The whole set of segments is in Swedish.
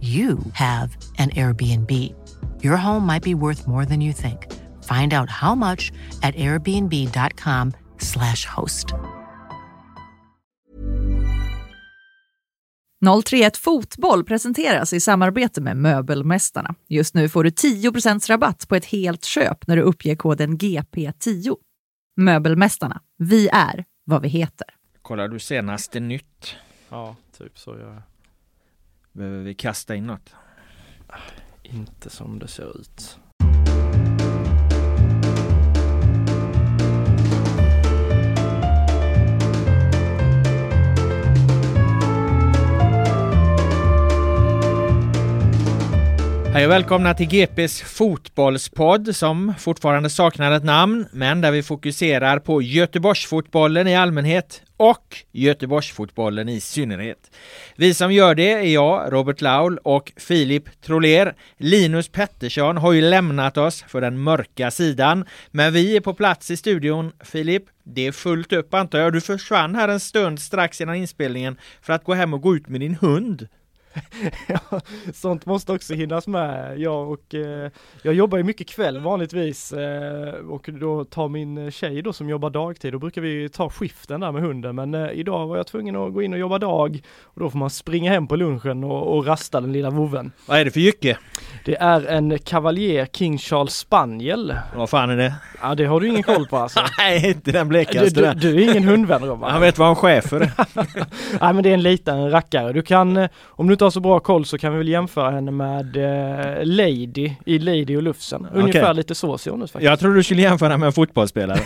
you have an Airbnb. Your home might be worth more than you think. Find out how much at airbnb.com/slash host. 031 Fotboll presenteras i samarbete med Möbelmästarna. Just nu får du 10% rabatt på ett helt köp när du uppger koden GP10. Möbelmästarna, vi är vad vi heter. Kollar du senaste nytt? Ja, typ så gör jag. Behöver vi kasta in något? Inte som det ser ut. Hej och välkomna till GPs fotbollspodd som fortfarande saknar ett namn men där vi fokuserar på Göteborgsfotbollen i allmänhet och Göteborgsfotbollen i synnerhet. Vi som gör det är jag, Robert Laul och Filip Troler. Linus Pettersson har ju lämnat oss för den mörka sidan men vi är på plats i studion. Filip, det är fullt upp antar jag. Du försvann här en stund strax innan inspelningen för att gå hem och gå ut med din hund. sånt måste också hinnas med. Jag och eh, jag jobbar ju mycket kväll vanligtvis eh, och då tar min tjej då som jobbar dagtid, då brukar vi ta skiften där med hunden men eh, idag var jag tvungen att gå in och jobba dag och då får man springa hem på lunchen och, och rasta den lilla vovven. Vad är det för jycke? Det är en Cavalier King Charles Spaniel. Vad fan är det? Ja det har du ingen koll på alltså. Nej, inte den Du, blekaste. du, där. du är ingen hundvän Robban. Han vet vad en chef är. Nej men det är en liten rackare. Du kan, eh, om du inte har så bra koll så kan vi väl jämföra henne med eh, Lady i Lady och Lufsen. Ungefär Okej. lite så ser hon ut faktiskt. Jag tror du skulle jämföra med en fotbollsspelare.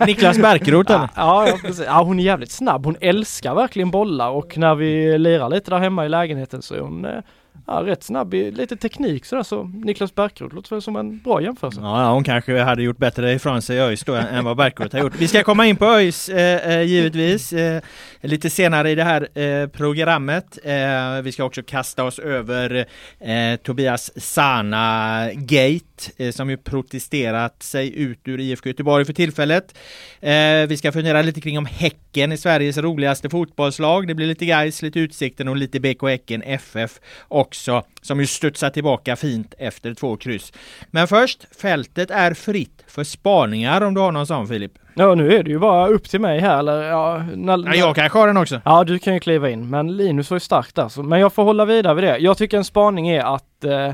Niklas Bärkroth eller? Ja, ja, precis. ja, hon är jävligt snabb. Hon älskar verkligen bollar och när vi lirar lite där hemma i lägenheten så är hon eh, ja, rätt snabb i lite teknik sådär så Niklas Bärkroth låter väl som en bra jämförelse. Ja, ja, hon kanske hade gjort bättre ifrån sig i ÖIS då än vad Bärkroth har gjort. Vi ska komma in på ÖIS eh, eh, givetvis eh, lite senare i det här eh, programmet. Eh, vi ska också kasta oss över eh, Tobias Sana Gate eh, som ju protesterat sig ut ur IFK Göteborg för tillfället. Eh, vi ska fundera lite kring om Häcken är Sveriges roligaste fotbollslag. Det blir lite Gais, lite Utsikten och lite BK Häcken FF också som ju studsar tillbaka fint efter två kryss. Men först, fältet är fritt för spaningar om du har någon sån Filip. Ja nu är det ju bara upp till mig här eller ja, när, Ja, jag kanske har den också. Ja du kan ju kliva in men Linus var ju stark där så, men jag får hålla vidare vid det. Jag tycker en spaning är att eh,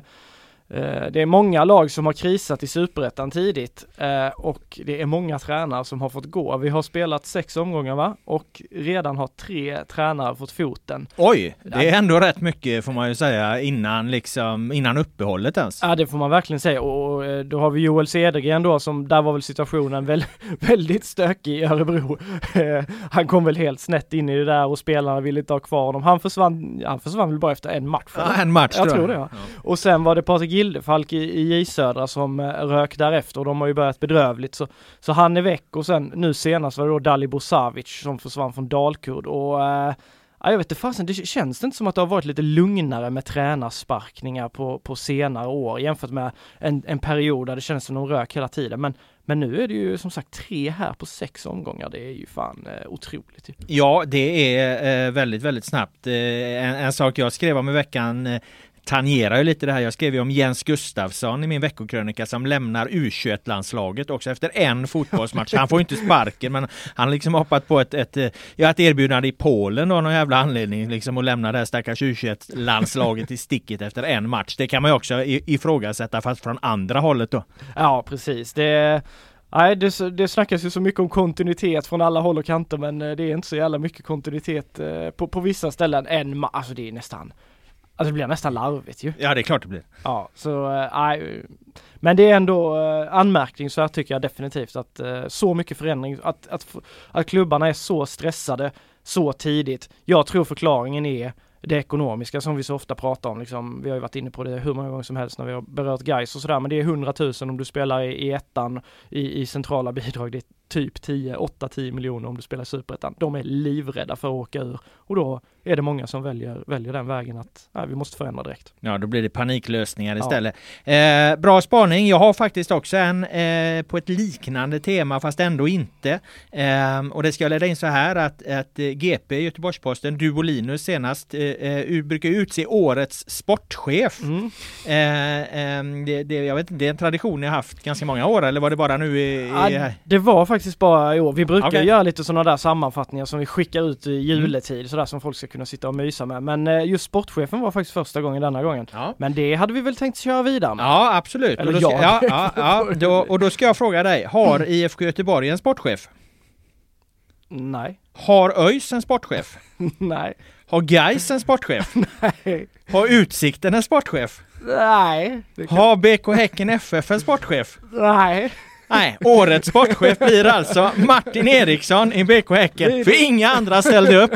det är många lag som har krisat i superettan tidigt eh, och det är många tränare som har fått gå. Vi har spelat sex omgångar va? Och redan har tre tränare fått foten. Oj, det är ändå rätt mycket får man ju säga innan liksom innan uppehållet ens. Ja det får man verkligen säga och eh, då har vi Joel Cedergren då som, där var väl situationen väl, väldigt stökig i Örebro. Eh, Han kom väl helt snett in i det där och spelarna ville inte ha kvar honom. Han försvann, han försvann väl bara efter en match. Ja, en match Jag tror det ja. Och sen var det Patrik Gildefalk i, i J Södra som eh, rök därefter och de har ju börjat bedrövligt så, så han är väck och sen nu senast var det då Dali Bosavic som försvann från Dalkurd och eh, Ja, jag vet inte fasen, det känns inte som att det har varit lite lugnare med tränarsparkningar på, på senare år jämfört med en, en period där det kändes som de rök hela tiden. Men, men nu är det ju som sagt tre här på sex omgångar. Det är ju fan eh, otroligt. Ja, det är eh, väldigt, väldigt snabbt. Eh, en, en, sak jag skrev om i veckan eh, tangerar ju lite det här. Jag skrev ju om Jens Gustafsson i min veckokrönika som lämnar U21-landslaget också efter en fotbollsmatch. Han får inte sparken men han har liksom hoppat på ett, ett, ja, ett erbjudande i Polen av någon jävla anledning liksom att lämna det här stackars U21-landslaget i sticket efter en match. Det kan man ju också ifrågasätta fast från andra hållet då. Ja precis. Det Nej, det, det snackas ju så mycket om kontinuitet från alla håll och kanter men eh, det är inte så jävla mycket kontinuitet eh, på, på vissa ställen än, alltså det är nästan Alltså det blir nästan larvigt ju. Ja det är klart det blir. Ja, så eh, nej. Äh, men det är ändå äh, anmärkningsvärt tycker jag definitivt att äh, så mycket förändring, att, att, att klubbarna är så stressade så tidigt. Jag tror förklaringen är det ekonomiska som vi så ofta pratar om. Liksom, vi har ju varit inne på det hur många gånger som helst när vi har berört guys och sådär. Men det är 100 000 om du spelar i, i ettan i, i centrala bidrag. Det är typ 10, 8-10 miljoner om du spelar superettan. De är livrädda för att åka ur och då är det många som väljer, väljer den vägen att nej, vi måste förändra direkt. Ja, då blir det paniklösningar istället. Ja. Eh, bra spaning. Jag har faktiskt också en eh, på ett liknande tema fast ändå inte. Eh, och det ska jag leda in så här att, att eh, GP, Göteborgs-Posten, du och Linus senast eh, eh brukar utse årets sportchef. Mm. Eh, det, det, jag vet inte, det är en tradition ni har haft ganska många år eller var det bara nu i, i... Ja, det var faktiskt bara i år. Vi brukar okay. göra lite sådana där sammanfattningar som vi skickar ut i juletid mm. sådär som folk ska kunna sitta och mysa med. Men eh, just sportchefen var faktiskt första gången denna gången. Ja. Men det hade vi väl tänkt köra vidare med? Ja absolut. Eller och jag. ja, ja, ja. Då, och då ska jag fråga dig, har IFK Göteborg en sportchef? Nej. Har ÖIS en sportchef? Nej. Har Gais en sportchef? Nej. Har Utsikten en sportchef? Nej. Har BK Häcken FF en sportchef? Nej. Nej, årets sportchef blir alltså Martin Eriksson i BK Häcken, för inga andra ställde upp.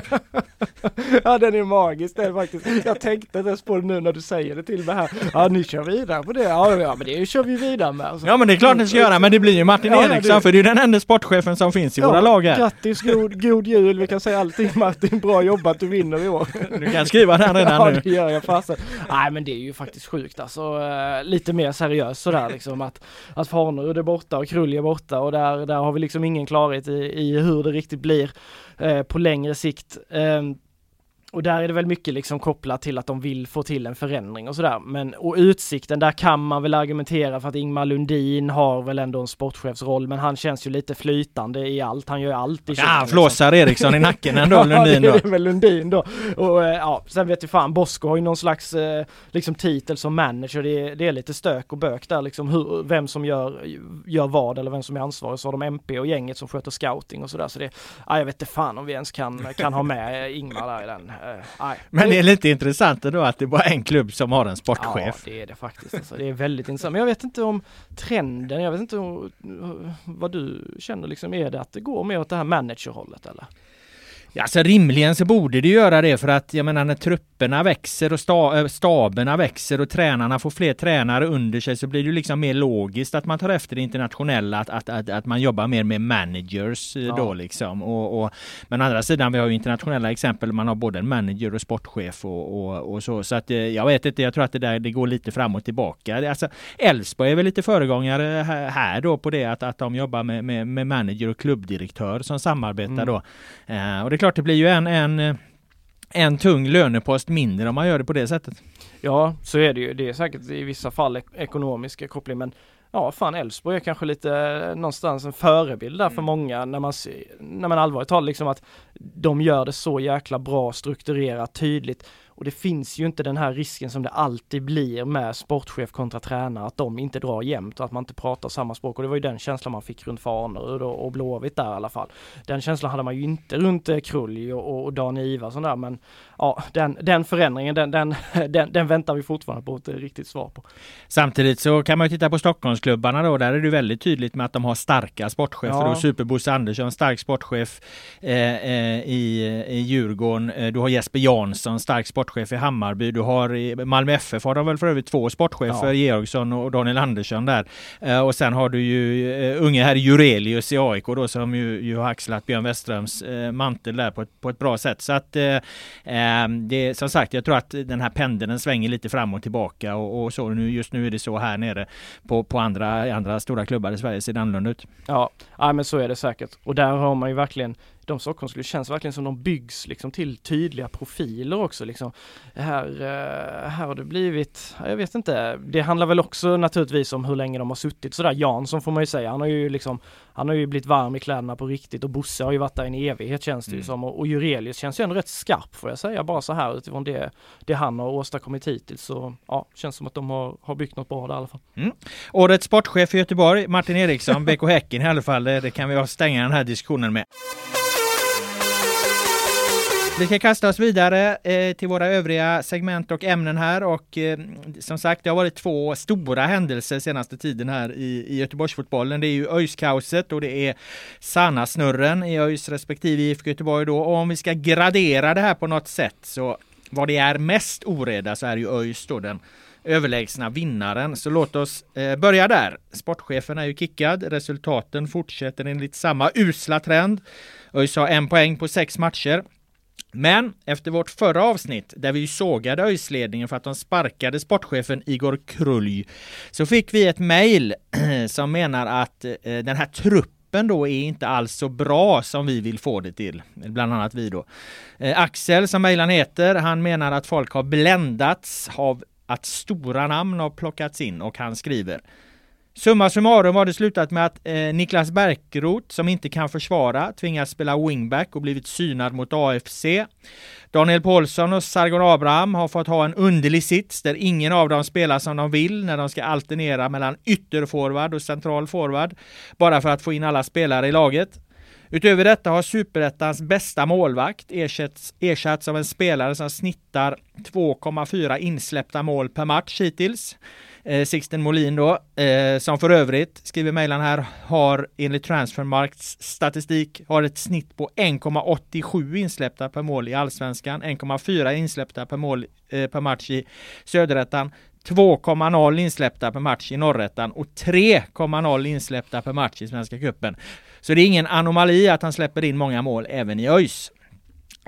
Ja den är magisk den faktiskt. Jag tänkte inte ens på det nu när du säger det till mig här. Ja ni kör vidare på det. Ja, ja men det kör vi vidare med. Alltså. Ja men det är klart ni ska göra men det blir ju Martin ja, Eriksson det... för det är den enda sportchefen som finns i ja, våra lag här. Grattis, god, god jul, vi kan säga allting Martin. Bra jobbat, du vinner i år. Du kan skriva den redan ja, nu. Ja det gör jag fasen. Nej men det är ju faktiskt sjukt alltså. Lite mer seriöst sådär liksom att, att Farnerud är borta Krulje är borta och där, där har vi liksom ingen klarhet i, i hur det riktigt blir eh, på längre sikt. Eh, och där är det väl mycket liksom kopplat till att de vill få till en förändring och sådär. Men och Utsikten, där kan man väl argumentera för att Ingmar Lundin har väl ändå en sportchefsroll, men han känns ju lite flytande i allt. Han gör ju allt i Ja, han flåsar liksom. Eriksson i nacken ändå, Lundin då. ja, det är väl Lundin då. Och eh, ja, sen vet ju fan, Bosko har ju någon slags eh, liksom titel som manager. Det är, det är lite stök och bök där liksom, hur, vem som gör, gör vad eller vem som är ansvarig. Så har de MP och gänget som sköter scouting och sådär. Så det, ja, jag vet inte fan om vi ens kan, kan ha med Ingmar där i den Eh, Men det är lite intressant då att det är bara en klubb som har en sportchef. Ja, det är det faktiskt. Alltså, det är väldigt intressant. Men jag vet inte om trenden, jag vet inte om, vad du känner liksom, är det att det går mer åt det här managerhållet eller? Ja, alltså rimligen så borde det göra det för att jag menar när trupperna växer och sta, eh, staberna växer och tränarna får fler tränare under sig så blir det liksom mer logiskt att man tar efter det internationella, att, att, att, att man jobbar mer med managers eh, ja. då liksom. Och, och, men å andra sidan, vi har ju internationella exempel, man har både en manager och sportchef och, och, och så. Så att eh, jag vet inte, jag tror att det där det går lite fram och tillbaka. Alltså Elfsborg är väl lite föregångare här då på det att, att de jobbar med, med, med manager och klubbdirektör som samarbetar mm. då. Eh, och det klart, det blir ju en, en, en tung lönepost mindre om man gör det på det sättet. Ja, så är det ju. Det är säkert i vissa fall ek ekonomiska koppling, men ja, fan Elfsborg är kanske lite eh, någonstans en förebild där för mm. många när man, när man allvarligt talar liksom att de gör det så jäkla bra, strukturerat, tydligt och det finns ju inte den här risken som det alltid blir med sportchef kontra tränare, att de inte drar jämnt och att man inte pratar samma språk. Och det var ju den känslan man fick runt Farnerud och, och Blåvitt där i alla fall. Den känslan hade man ju inte runt eh, Krulj och, och Dan Ivarsson där, men ja, den, den förändringen, den, den, den, den, väntar vi fortfarande på ett riktigt svar på. Samtidigt så kan man ju titta på Stockholmsklubbarna då, där är det väldigt tydligt med att de har starka sportchefer. Ja. Superbosse Andersson, stark sportchef eh, eh, i, i Djurgården. Eh, du har Jesper Jansson, stark sportchef sportchef i Hammarby. Du har i Malmö FF har de väl för övrigt två sportchefer, ja. Georgsson och Daniel Andersson där. Eh, och sen har du ju uh, unge här Jurelius i AIK då som ju, ju har axlat Björn Westströms uh, mantel där på ett, på ett bra sätt. Så att det som sagt, jag tror att den här pendeln svänger lite fram och tillbaka och, och så nu just nu är det så här nere på, på andra, andra stora klubbar i Sverige ser det annorlunda ut. Ja, ja men så är det säkert. Och där har man ju verkligen de Stockholmsklubbar känns verkligen som de byggs liksom till tydliga profiler också liksom. Här, eh, här har det blivit, jag vet inte, det handlar väl också naturligtvis om hur länge de har suttit sådär. Jansson får man ju säga, han har ju liksom, han har ju blivit varm i kläderna på riktigt och Bosse har ju varit där i en evighet känns det mm. ju som och, och Jurelius känns ju ändå rätt skarp får jag säga bara så här utifrån det, det han har åstadkommit hittills så ja, känns som att de har, har byggt något bra där i alla fall. Mm. Årets sportchef i Göteborg, Martin Eriksson, BK Häcken i alla fall, det, det kan vi stänga den här diskussionen med. Vi ska kasta oss vidare eh, till våra övriga segment och ämnen här och eh, som sagt det har varit två stora händelser senaste tiden här i, i Göteborgsfotbollen. Det är ju ÖIS-kaoset och det är Sanna-snurren i ÖIS respektive IFK Göteborg då. Och om vi ska gradera det här på något sätt så vad det är mest oreda så är ju ÖIS då den överlägsna vinnaren. Så låt oss eh, börja där. Sportchefen är ju kickad. Resultaten fortsätter enligt samma usla trend. ÖIS har en poäng på sex matcher. Men efter vårt förra avsnitt där vi sågade ÖIS-ledningen för att de sparkade sportchefen Igor Krulj så fick vi ett mejl som menar att eh, den här truppen då är inte alls så bra som vi vill få det till. Bland annat vi då. Eh, Axel som mejlan heter, han menar att folk har bländats av att stora namn har plockats in och han skriver Summa summarum har det slutat med att eh, Niklas Bärkroth, som inte kan försvara, tvingas spela wingback och blivit synad mot AFC. Daniel Paulsson och Sargon Abraham har fått ha en underlig sits där ingen av dem spelar som de vill när de ska alternera mellan ytterforward och central forward, bara för att få in alla spelare i laget. Utöver detta har Superettans bästa målvakt ersatts, ersatts av en spelare som snittar 2,4 insläppta mål per match hittills eh, Sixten Molin då, eh, som för övrigt, skriver mejlan här, har enligt Transfermarkts statistik har ett snitt på 1,87 insläppta per mål i allsvenskan, 1,4 insläppta per mål eh, per match i söderettan, 2,0 insläppta per match i norrettan och 3,0 insläppta per match i Svenska cupen. Så det är ingen anomali att han släpper in många mål även i ÖIS.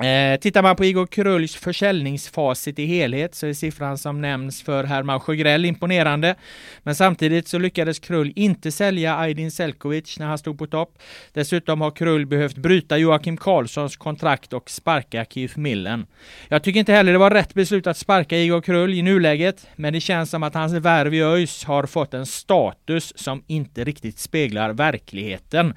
Eh, tittar man på Igor Krulls försäljningsfacit i helhet så är siffran som nämns för Herman Sjögrell imponerande. Men samtidigt så lyckades Krull inte sälja Aydin Selkovic när han stod på topp. Dessutom har Krull behövt bryta Joakim Karlssons kontrakt och sparka Keith Millen. Jag tycker inte heller det var rätt beslut att sparka Igor Krull i nuläget, men det känns som att hans värv i ÖIS har fått en status som inte riktigt speglar verkligheten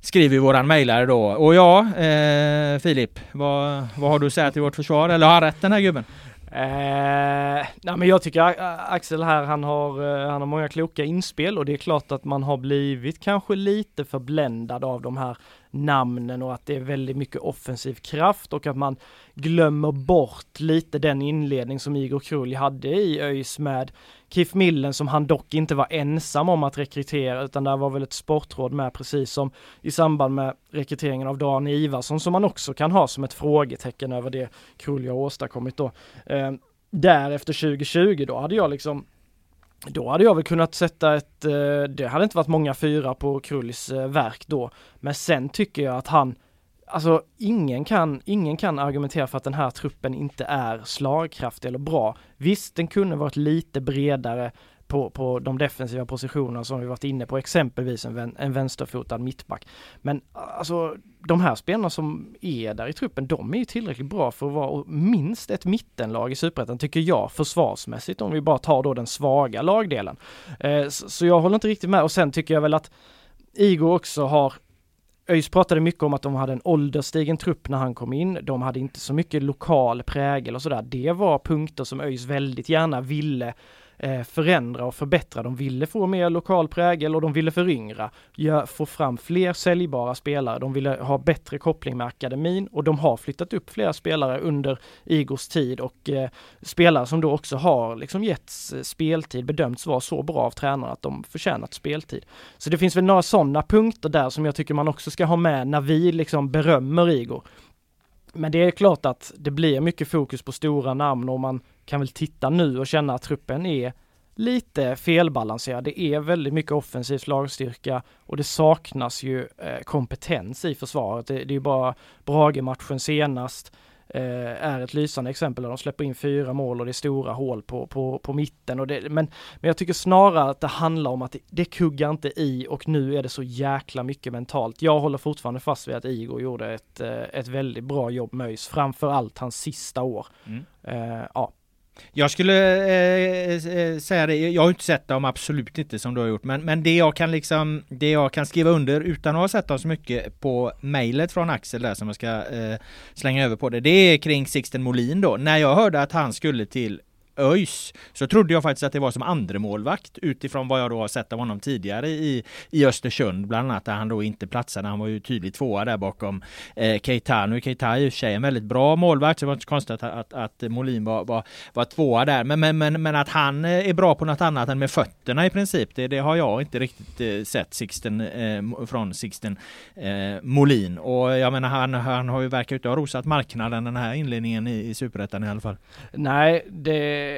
skriver våran mejlare då. Och ja, eh, Filip, vad, vad har du att säga till vårt försvar? Eller har han rätt den här gubben? Eh, nej men jag tycker Axel här, han har, eh, han har många kloka inspel och det är klart att man har blivit kanske lite förbländad av de här namnen och att det är väldigt mycket offensiv kraft och att man glömmer bort lite den inledning som Igor Krulj hade i ÖIS med Kif Millen som han dock inte var ensam om att rekrytera utan där var väl ett sportråd med precis som i samband med rekryteringen av Dan Ivarsson som man också kan ha som ett frågetecken över det Krulj har åstadkommit då. Eh, därefter 2020 då hade jag liksom då hade jag väl kunnat sätta ett, eh, det hade inte varit många fyra på Krulls eh, verk då. Men sen tycker jag att han, alltså ingen kan, ingen kan argumentera för att den här truppen inte är slagkraftig eller bra. Visst, den kunde varit lite bredare på, på de defensiva positionerna som vi varit inne på, exempelvis en, en vänsterfotad mittback. Men alltså de här spelarna som är där i truppen, de är ju tillräckligt bra för att vara minst ett mittenlag i Superettan, tycker jag, försvarsmässigt, om vi bara tar då den svaga lagdelen. Eh, så, så jag håller inte riktigt med och sen tycker jag väl att Igor också har ÖIS pratade mycket om att de hade en ålderstigen trupp när han kom in. De hade inte så mycket lokal prägel och sådär. Det var punkter som ÖIS väldigt gärna ville Eh, förändra och förbättra. De ville få mer lokal prägel och de ville föryngra, få fram fler säljbara spelare. De ville ha bättre koppling med akademin och de har flyttat upp flera spelare under Igors tid och eh, spelare som då också har liksom getts eh, speltid, bedömts vara så bra av tränarna att de förtjänat speltid. Så det finns väl några sådana punkter där som jag tycker man också ska ha med när vi liksom berömmer Igor men det är klart att det blir mycket fokus på stora namn och man kan väl titta nu och känna att truppen är lite felbalanserad. Det är väldigt mycket offensiv slagstyrka och det saknas ju eh, kompetens i försvaret. Det, det är ju bara Brage-matchen senast eh, är ett lysande exempel där de släpper in fyra mål och det är stora hål på, på, på mitten. Och det, men, men jag tycker snarare att det handlar om att det, det kuggar inte i och nu är det så jäkla mycket mentalt. Jag håller fortfarande fast vid att Igor gjorde ett, eh, ett väldigt bra jobb med ÖIS, framför allt hans sista år. Mm. Eh, ja. Jag skulle eh, eh, eh, säga det, jag har inte sett dem absolut inte som du har gjort, men, men det jag kan liksom, det jag kan skriva under utan att ha sett dem så mycket på mejlet från Axel där som jag ska eh, slänga över på det, det är kring Sixten Molin då. När jag hörde att han skulle till ÖIS så trodde jag faktiskt att det var som andra målvakt utifrån vad jag då har sett av honom tidigare i, i Östersund bland annat där han då inte platsade. Han var ju tydligt tvåa där bakom eh, Keita. Nu är Keita i och för sig en väldigt bra målvakt så det var inte så konstigt att, att, att Molin var, var, var tvåa där. Men, men, men, men att han eh, är bra på något annat än med fötterna i princip det, det har jag inte riktigt eh, sett Sixten, eh, från Sixten eh, Molin. Och jag menar han, han har ju verkar inte ha rosat marknaden den här inledningen i, i Superettan i alla fall. Nej, det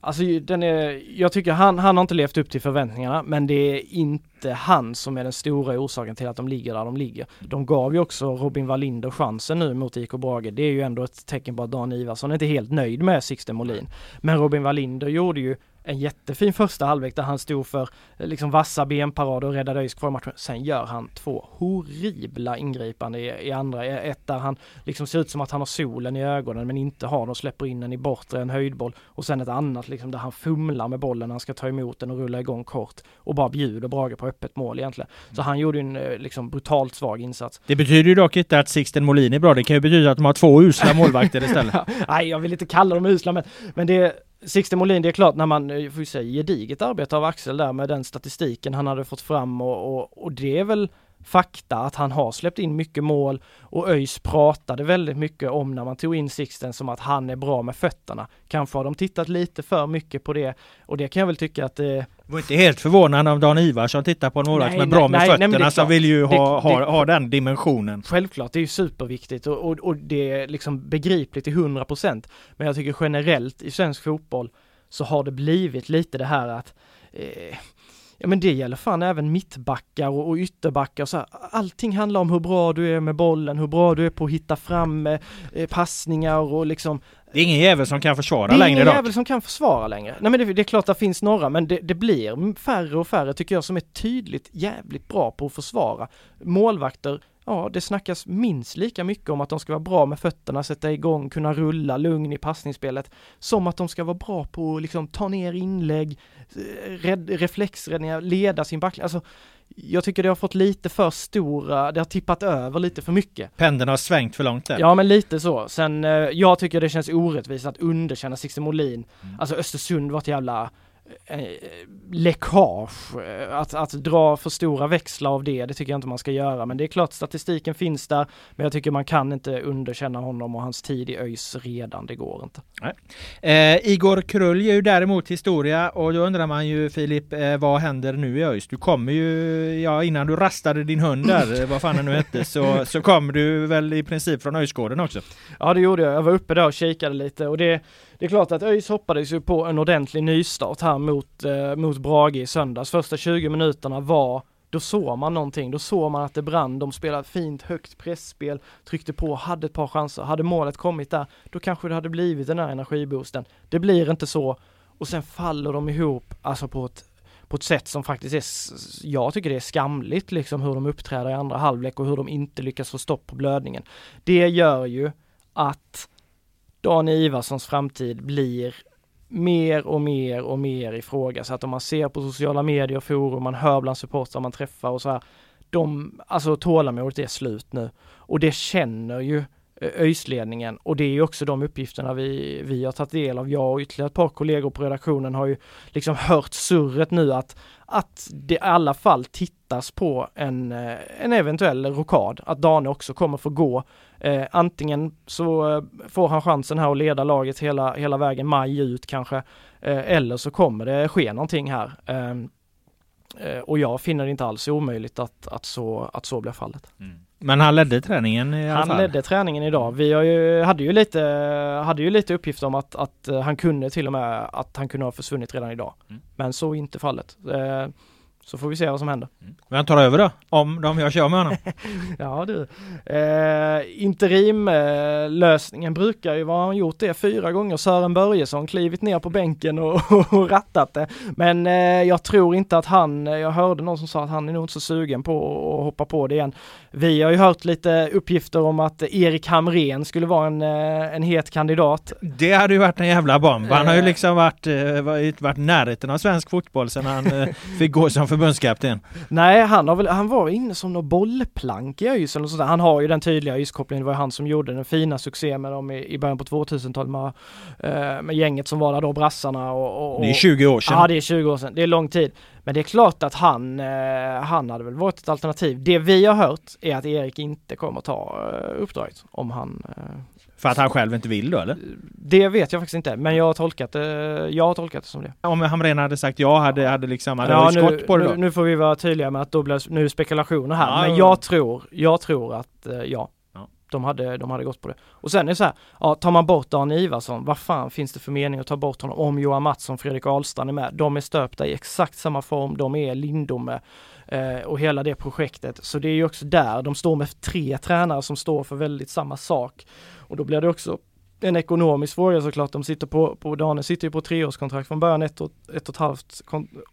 Alltså den är, jag tycker han, han har inte levt upp till förväntningarna men det är inte han som är den stora orsaken till att de ligger där de ligger. De gav ju också Robin Wallinder chansen nu mot IK Brage. Det är ju ändå ett tecken på att Dan Ivarsson är inte helt nöjd med Sixten Molin. Men Robin Wallinder gjorde ju en jättefin första halvlek där han stod för eh, liksom vassa benparader och räddade ÖIS kvar matchen. Sen gör han två horribla ingripande i, i andra. Ett där han liksom ser ut som att han har solen i ögonen men inte har den och släpper in den i bortre, en höjdboll. Och sen ett annat liksom där han fumlar med bollen när han ska ta emot den och rulla igång kort och bara bjuder Brage på öppet mål egentligen. Så han gjorde en eh, liksom brutalt svag insats. Det betyder ju dock inte att Sixten Molin är bra. Det kan ju betyda att de har två usla målvakter istället. Nej, jag vill inte kalla dem usla men, men det Sixten Molin, det är klart när man, eh, får ju säga gediget arbete av Axel där med den statistiken han hade fått fram och, och, och det är väl fakta att han har släppt in mycket mål och ÖIS pratade väldigt mycket om när man tog in Sixten som att han är bra med fötterna. Kanske har de tittat lite för mycket på det och det kan jag väl tycka att det det var inte helt förvånande om Dan Ivarsson tittar på en målvakt är bra med nej, fötterna nej, som vill ju ha, det, ha, ha den dimensionen. Självklart, det är ju superviktigt och, och, och det är liksom begripligt till 100% Men jag tycker generellt i svensk fotboll så har det blivit lite det här att eh, Ja men det gäller fan även mittbackar och, och ytterbackar och så här. Allting handlar om hur bra du är med bollen, hur bra du är på att hitta fram eh, passningar och liksom det är ingen jävel som kan försvara längre Det är ingen jävel som kan försvara längre. Nej men det, det är klart att det finns några men det, det, blir färre och färre tycker jag som är tydligt jävligt bra på att försvara. Målvakter Ja, det snackas minst lika mycket om att de ska vara bra med fötterna, sätta igång, kunna rulla lugn i passningsspelet, som att de ska vara bra på att liksom ta ner inlägg, eh, red, reflexräddningar, leda sin backlinje. Alltså, jag tycker det har fått lite för stora, det har tippat över lite för mycket. Pendeln har svängt för långt där. Ja men lite så. Sen, eh, jag tycker det känns orättvist att underkänna Sixten Molin. Mm. Alltså Östersund var ett jävla läckage. Att, att dra för stora växlar av det, det tycker jag inte man ska göra. Men det är klart statistiken finns där. Men jag tycker man kan inte underkänna honom och hans tid i ÖIS redan. Det går inte. Eh, Igor Krull är ju däremot historia och då undrar man ju Filip, eh, vad händer nu i ÖIS? Du kommer ju, ja innan du rastade din hund där, eh, vad fan det nu hette, så, så kom du väl i princip från ÖIS-gården också? Ja det gjorde jag. Jag var uppe där och kikade lite och det det är klart att ÖIS hoppades ju på en ordentlig nystart här mot, eh, mot Brage i söndags. Första 20 minuterna var då såg man någonting, då såg man att det brann, de spelade fint högt pressspel, tryckte på, hade ett par chanser. Hade målet kommit där, då kanske det hade blivit den här energiboosten. Det blir inte så och sen faller de ihop, alltså på ett på ett sätt som faktiskt är, jag tycker det är skamligt liksom hur de uppträder i andra halvlek och hur de inte lyckas få stopp på blödningen. Det gör ju att Dan Ivarssons framtid blir mer och mer och mer ifrågasatt. Om man ser på sociala medier, forum, man hör bland supportrar man träffar och så här. De, alltså tålamodet är slut nu. Och det känner ju eh, ÖIS-ledningen och det är ju också de uppgifterna vi, vi har tagit del av. Jag och ytterligare ett par kollegor på redaktionen har ju liksom hört surret nu att, att det i alla fall tittas på en, eh, en eventuell rokad, att Dane också kommer få gå Eh, antingen så eh, får han chansen här att leda laget hela, hela vägen maj ut kanske. Eh, eller så kommer det ske någonting här. Ehm, eh, och jag finner det inte alls omöjligt att, att, så, att så blir fallet. Mm. Men han ledde träningen i alla Han fall. ledde träningen idag. Vi har ju, hade, ju lite, hade ju lite uppgifter om att, att eh, han kunde till och med att han kunde ha försvunnit redan idag. Mm. Men så är inte fallet. Eh, Så får vi se vad som händer. Vem tar över då? Om de sig av med honom? Ja du. Eh, interimlösningen brukar ju vara han gjort det fyra gånger. Sören Börjesson klivit ner på bänken och, och rattat det. Men eh, jag tror inte att han, jag hörde någon som sa att han är nog inte så sugen på att hoppa på det igen. Vi har ju hört lite uppgifter om att Erik Hamrén skulle vara en, eh, en het kandidat. Det hade ju varit en jävla bomb. Han har ju Eh. liksom varit, eh, varit, varit närheten av svensk fotboll sedan han fick gå som förbundskapten. Nej, han, har väl, han var inne som någon bollplank i ÖIS eller sådär. Han har ju den tydliga ÖIS-kopplingen. Det var ju han som gjorde den fina succén med dem i, i början på 2000-talet med, med gänget som var där då, brassarna och, och, och Det är 20 år sedan. Ja, det är 20 år sedan. Det är lång tid. Men det är klart att han, eh, han hade väl varit ett alternativ. Det vi har hört är att Erik inte kommer ta eh, uppdraget om han eh, För att han själv inte vill då eller? det vet jag faktiskt inte, men jag har tolkat det, jag har tolkat det som det. Om Hamrén hade sagt ja hade, hade liksom, hade ja, nu, skott på det då? nu, nu får vi vara tydliga med att då blir nu spekulationer här, Ja, men ja. jag tror, jag tror att ja. De hade, de hade gått på det. Och sen är det så här, ja, tar man bort Dan Ivarsson, vad fan finns det för mening att ta bort honom om Johan Mattsson och Fredrik Ahlstrand är med? De är stöpta i exakt samma form, de är Lindome eh, och hela det projektet. Så det är ju också där, de står med tre tränare som står för väldigt samma sak. Och då blir det också en ekonomisk fråga såklart. De sitter på, på Dane sitter ju på treårskontrakt från början, ett och ett, och ett halvt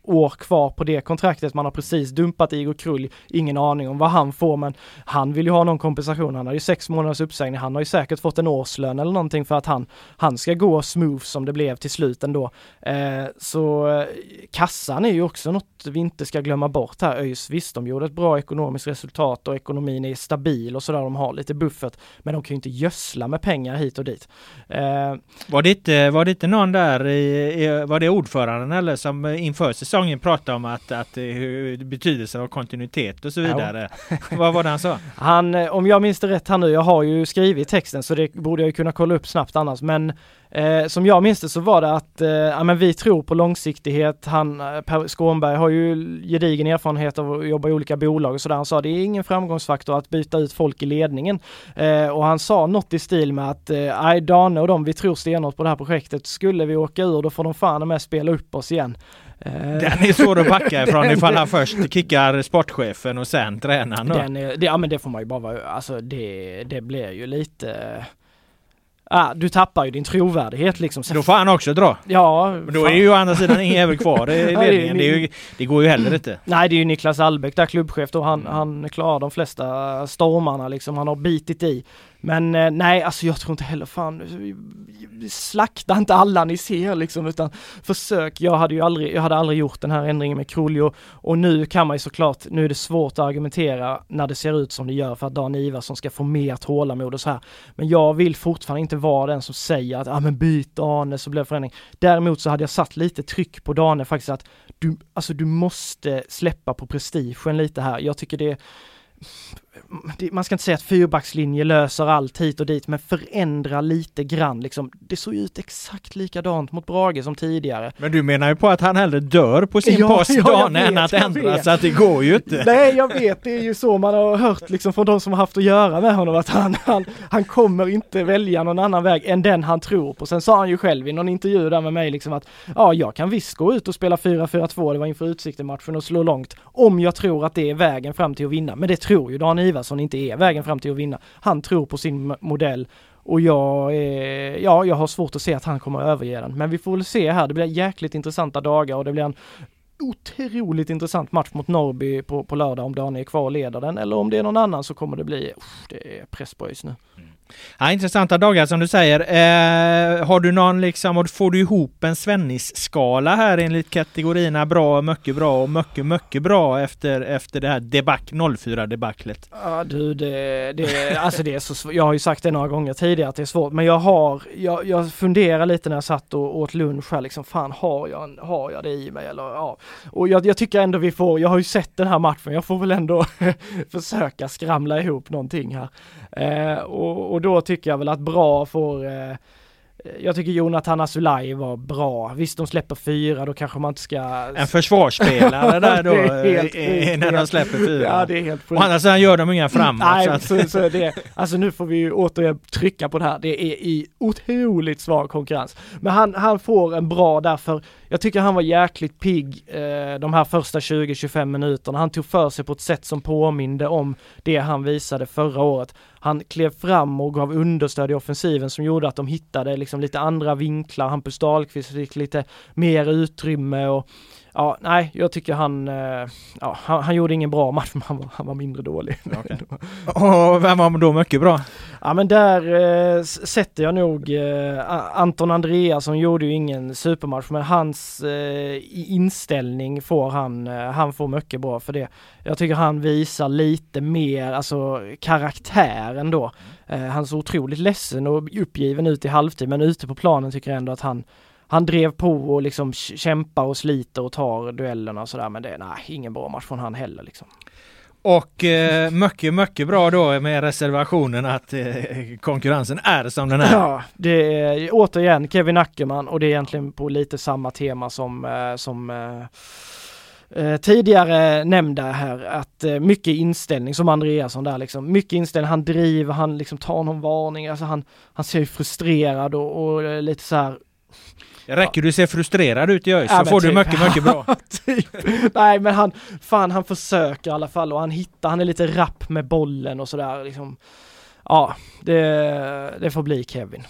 år kvar på det kontraktet. Man har precis dumpat Igor Krull, ingen aning om vad han får men han vill ju ha någon kompensation. Han har ju sex månaders uppsägning, han har ju säkert fått en årslön eller någonting för att han, han ska gå smooth som det blev till slut ändå. Eh, så eh, kassan är ju också något vi inte ska glömma bort här. ÖIS, visst de gjorde ett bra ekonomiskt resultat och ekonomin är stabil och sådär, de har lite buffert. Men de kan ju inte gödsla med pengar hit och dit. Eh, Var det inte, var det inte någon där, i, var det ordföranden eller som inför säsongen pratade om att, att eh, betydelsen av kontinuitet och så Ja. vidare? Vad var det han sa? Han, eh, om jag minns det rätt här nu, jag har ju skrivit texten så det borde jag ju kunna kolla upp snabbt annars, men eh, som jag minns det så var det att eh, ja, men vi tror på långsiktighet. Han, eh, Per Skånberg har ju gedigen erfarenhet av att jobba i olika bolag och sådär. Han sa det är ingen framgångsfaktor att byta ut folk i ledningen. Eh, och han sa något i stil med att, eh, nej Dane och de, vi tror stenhårt på det här projektet. Skulle vi åka ur då får de fan med spela upp oss igen. Eh, Den är svår att backa ifrån ifall han först kickar sportchefen och sen tränaren. Den är, det, ja men det får man ju bara vara, alltså det, det blir ju lite Ah, du tappar ju din trovärdighet liksom. Sen- Då får han också dra. Ja, Men då är fan. ju å andra sidan ingen jävel kvar i är ledningen. Det, är ju, det går ju heller inte. Nej det är ju Niklas Albeck där klubbchef då, han, Mm. han klarar de flesta stormarna liksom, han har bitit i. Men eh, nej alltså jag tror inte heller fan, slakta inte alla ni ser liksom utan försök, jag hade ju aldrig, jag hade aldrig gjort den här ändringen med Kruljo och nu kan man ju såklart, nu är det svårt att argumentera när det ser ut som det gör för att Dan Ivarsson ska få mer tålamod och så här. Men jag vill fortfarande inte vara den som säger att, ja ah, men byt Dane så blir det förändring. Däremot så hade jag satt lite tryck på Dane faktiskt att du, alltså du måste släppa på prestigen lite här. Jag tycker det, man ska inte säga att fyrbackslinje löser allt hit och dit, men förändra lite grann liksom. Det såg ut exakt likadant mot Brage som tidigare. Men du menar ju på att han hellre dör på sin Ja, post ja, dagen än vet, att jag ändra så att det går ju inte. Nej, jag vet, det är ju så man har hört liksom från de som har haft att göra med honom att han, han, han kommer inte välja någon annan väg än den han tror på. Sen sa han ju själv i någon intervju där med mig liksom att ja, jag kan visst gå ut och spela 4-4-2, det var inför Utsikten-matchen och slå långt, om jag tror att det är vägen fram till att vinna. Men det tror ju Dan Ivarsson inte är vägen fram till att vinna. Han tror på sin modell och jag, är, ja, jag har svårt att se att han kommer att överge den. Men vi får väl se här, det blir jäkligt intressanta dagar och det blir en otroligt intressant match mot Norrby på, på lördag om Dan är kvar och leder den eller om det är någon annan så kommer det bli, usch, det är press på ÖIS nu. Mm. Ja, intressanta dagar som du säger. Eh, har du någon liksom, får du ihop en Svennis-skala här enligt kategorierna bra, mycket bra och mycket, mycket bra efter, efter det här deback, 04 debaclet? Ja du, det, det, alltså det är så svårt. Jag har ju sagt det några gånger tidigare att det är svårt, men jag har, jag, jag funderar lite när jag satt och åt lunch här liksom, fan har jag, har jag det i mig eller ja. Och jag, jag tycker ändå vi får, jag har ju sett den här matchen, jag får väl ändå försöka skramla ihop någonting här. Eh, och, och då tycker jag väl att bra får eh, jag tycker Jonathan Asulaj var bra. Visst, de släpper fyra, då kanske man inte ska... En försvarsspelare där då, helt, eh, när de släpper fyra. Ja, det är helt Å andra sidan gör de inga framåt. Nej, så att... så, så det, alltså nu får vi ju återigen trycka på det här. Det är i otroligt svag konkurrens. Men han, han får en bra därför, jag tycker han var jäkligt pigg eh, de här första 20-25 minuterna. Han tog för sig på ett sätt som påminde om det han visade förra året. Han klev fram och gav understöd i offensiven som gjorde att de hittade liksom lite andra vinklar. Hampus Dahlqvist fick lite mer utrymme och Ja, nej, jag tycker han, eh, ja, han, han, gjorde ingen bra match, men han var, han var mindre dålig. Okay. och vem var då mycket bra? Ja men där eh, sätter jag nog eh, Anton Andreasson gjorde ju ingen supermatch men hans eh, inställning får han, eh, han får mycket bra för det. Jag tycker han visar lite mer, alltså karaktären då. Eh, han såg otroligt ledsen och uppgiven ut i halvtid men ute på planen tycker jag ändå att han han drev på och liksom kämpar och sliter och tar duellerna och sådär men det är nej, ingen bra match från han heller liksom. Och eh, mycket, mycket bra då med reservationen att eh, konkurrensen är som den är. Ja, det är återigen Kevin Ackerman och det är egentligen på lite samma tema som, eh, som eh, eh tidigare nämnda här att eh, mycket inställning som Andreasson där liksom. Mycket inställning, han driver, han liksom tar någon varning, alltså han, han ser ju frustrerad och, och eh, lite så här det räcker du ser frustrerad ut i ÖIS ja, så får typ. du mycket, mycket bra. typ. Nej men han, fan han försöker i alla fall och han hittar, han är lite rapp med bollen och sådär liksom. Ja, det, det får bli Kevin.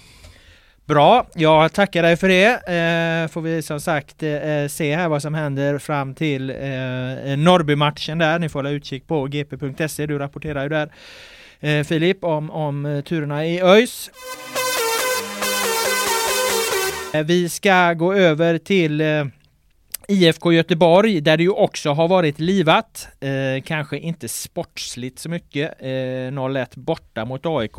Bra, jag tackar dig för det. Eh, får vi som sagt eh, se här vad som händer fram till eh, Norrby-matchen där. Ni får hålla utkik på gp.se. Du rapporterar ju där eh, Filip om, om turerna i ÖIS. Eh, vi ska gå över till eh, IFK Göteborg där det ju också har varit livat. Eh, kanske inte sportsligt så mycket. Eh, 0-1 borta mot AIK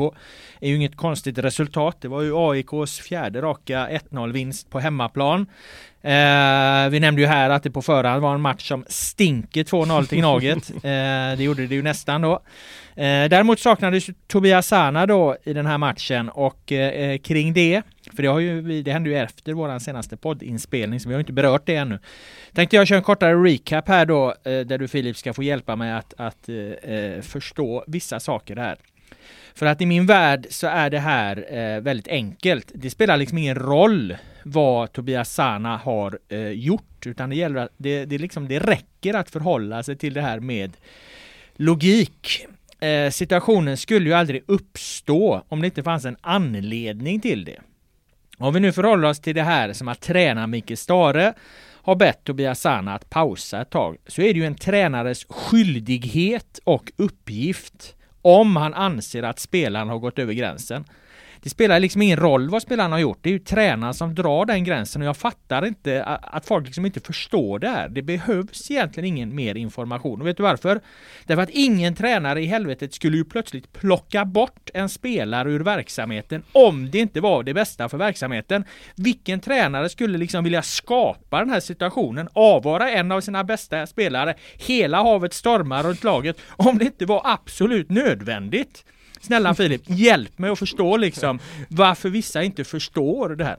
är ju inget konstigt resultat. Det var ju AIKs fjärde raka 1-0 vinst på hemmaplan. Eh, vi nämnde ju här att det på förhand var en match som stinker 2-0 till Gnaget. Eh, det gjorde det ju nästan då. Eh, däremot saknades Tobias Sana då i den här matchen och eh, kring det, för det, har ju, det hände ju efter vår senaste poddinspelning så vi har inte berört det ännu. Tänkte jag köra en kortare recap här då eh, där du Filip ska få hjälpa mig att, att eh, eh, förstå vissa saker här. För att i min värld så är det här eh, väldigt enkelt. Det spelar liksom ingen roll vad Tobias Sana har eh, gjort, utan det gäller att det, det, liksom, det räcker att förhålla sig till det här med logik. Eh, situationen skulle ju aldrig uppstå om det inte fanns en anledning till det. Om vi nu förhåller oss till det här som att tränaren Mikael Stare har bett Tobias Sana att pausa ett tag, så är det ju en tränares skyldighet och uppgift om han anser att spelaren har gått över gränsen. Det spelar liksom ingen roll vad spelaren har gjort. Det är ju tränaren som drar den gränsen och jag fattar inte att folk liksom inte förstår det här. Det behövs egentligen ingen mer information. Och vet du varför? Därför att ingen tränare i helvetet skulle ju plötsligt plocka bort en spelare ur verksamheten om det inte var det bästa för verksamheten. Vilken tränare skulle liksom vilja skapa den här situationen, avvara en av sina bästa spelare, hela havet stormar runt laget om det inte var absolut nödvändigt? Snälla Filip, hjälp mig att förstå liksom varför vissa inte förstår det här.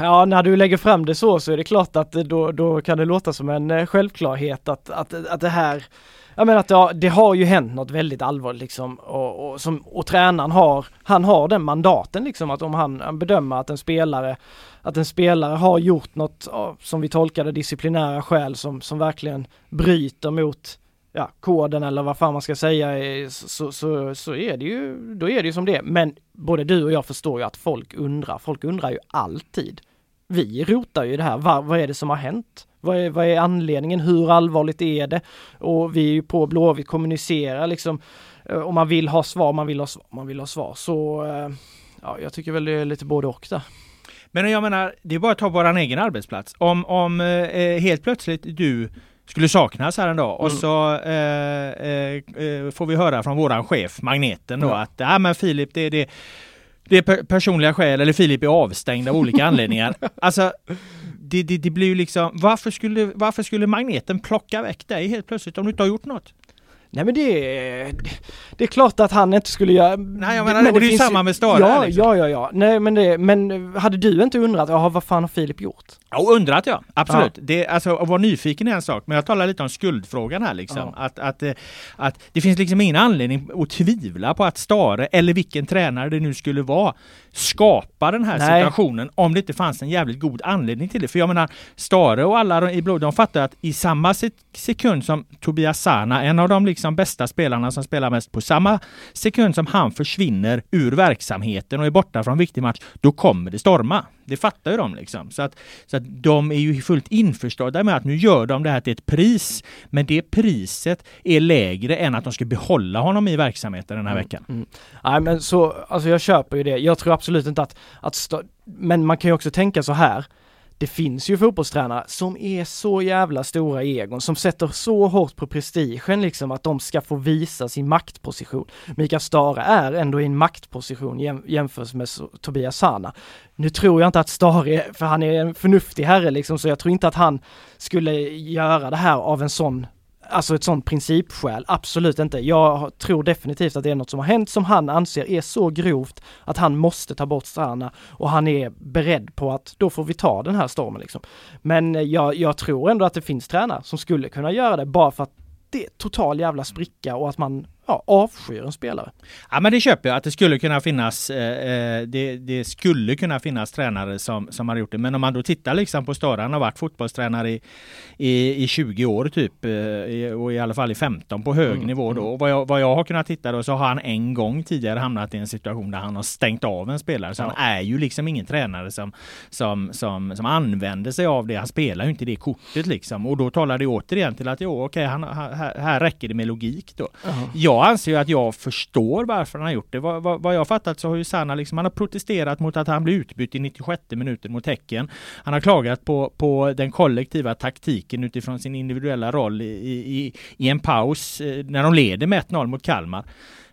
Ja, när du lägger fram det så så är det klart att då, då kan det låta som en eh, självklarhet att, att, att det här jag menar att det har, det har ju hänt något väldigt allvarligt liksom och, och, som, och tränaren har, han har den mandaten liksom att om han, han bedömer att en spelare att en spelare har gjort något som vi tolkade disciplinära skäl som, som verkligen bryter mot ja, koden eller vad fan man ska säga eh, så, så, så är det ju, då är det ju som det är. Men både du och jag förstår ju att folk undrar, folk undrar ju alltid. Vi rotar ju i det här, vad, vad är det som har hänt? Vad är, vad är anledningen? Hur allvarligt är det? Och vi är ju på Blåvitt kommunicerar liksom eh, om man vill ha svar, man vill ha svar, man vill ha svar. Så eh, ja, jag tycker väl det är lite både och där. Men jag menar, det är bara att ta våran egen arbetsplats. Om, om eh, helt plötsligt du skulle saknas här en dag och mm. så eh, eh, eh, får vi höra från våran chef Magneten då mm. att ja men Filip det, det, det är personliga skäl eller Filip är avstängd av olika anledningar. Alltså det, det, det blir ju liksom varför skulle, varför skulle Magneten plocka väck dig helt plötsligt om du inte har gjort något? Nej men det är, det är klart att han inte skulle göra... Nej jag menar, men det, det är ju samma med Stara. Ja, liksom. ja, ja, ja. Nej men det, men hade du inte undrat, ja vad fan har Filip gjort? Ja, undrat ja, absolut. Ja. Det, alltså, att vara nyfiken är en sak, men jag talar lite om skuldfrågan här liksom. Ja. Att, att, eh, att det finns liksom ingen anledning att tvivla på att Stare, eller vilken tränare det nu skulle vara, skapar den här Nej. situationen om det inte fanns en jävligt god anledning till det. För jag menar, Stare och alla i blod, de fattar att i samma sekund som Tobias Sana, en av de liksom bästa spelarna som spelar mest, på samma sekund som han försvinner ur verksamheten och är borta från viktig match, då kommer det storma. Det fattar ju de liksom. Så att, så att de är ju fullt införstådda med att nu gör de det här till ett pris. Men det priset är lägre än att de ska behålla honom i verksamheten den här mm, veckan. Mm. Nej men så, alltså jag köper ju det. Jag tror absolut inte att, att men man kan ju också tänka så här det finns ju fotbollstränare som är så jävla stora egon, som sätter så hårt på prestigen liksom att de ska få visa sin maktposition. Mikael Stare är ändå i en maktposition jäm jämfört med Tobias Sana. Nu tror jag inte att Stare, för han är en förnuftig herre liksom, så jag tror inte att han skulle göra det här av en sån Alltså ett sånt principskäl, absolut inte. Jag tror definitivt att det är något som har hänt som han anser är så grovt att han måste ta bort Strana och han är beredd på att då får vi ta den här stormen liksom. Men eh, jag, jag tror ändå att det finns tränare som skulle kunna göra det bara för att det är total jävla spricka och att man ja, avskyr en spelare. Ja men det köper jag att det skulle kunna finnas eh, eh, det, det, skulle kunna finnas tränare som, som har gjort det. Men om man då tittar liksom på Stara, han har varit fotbollstränare i, i, i 20 år typ eh, och i alla fall i 15 på hög mm. nivå då. Mm. Och vad jag, vad jag har kunnat titta då så har han en gång tidigare hamnat i en situation där han har stängt av en spelare. Så ja. han är ju liksom ingen tränare som, som, som, som använder sig av det. Han spelar ju inte det kortet liksom. Och då talar det återigen till att jo okej, okay, här, här räcker det med logik då. Uh -huh. Jag jag anser ju att jag förstår varför han har gjort det. Vad, vad, vad jag fattat så har ju Sanna liksom, han har protesterat mot att han blev utbytt i 96 minuten mot Häcken. Han har klagat på, på den kollektiva taktiken utifrån sin individuella roll i, i, i en paus eh, när de leder med 1-0 mot Kalmar.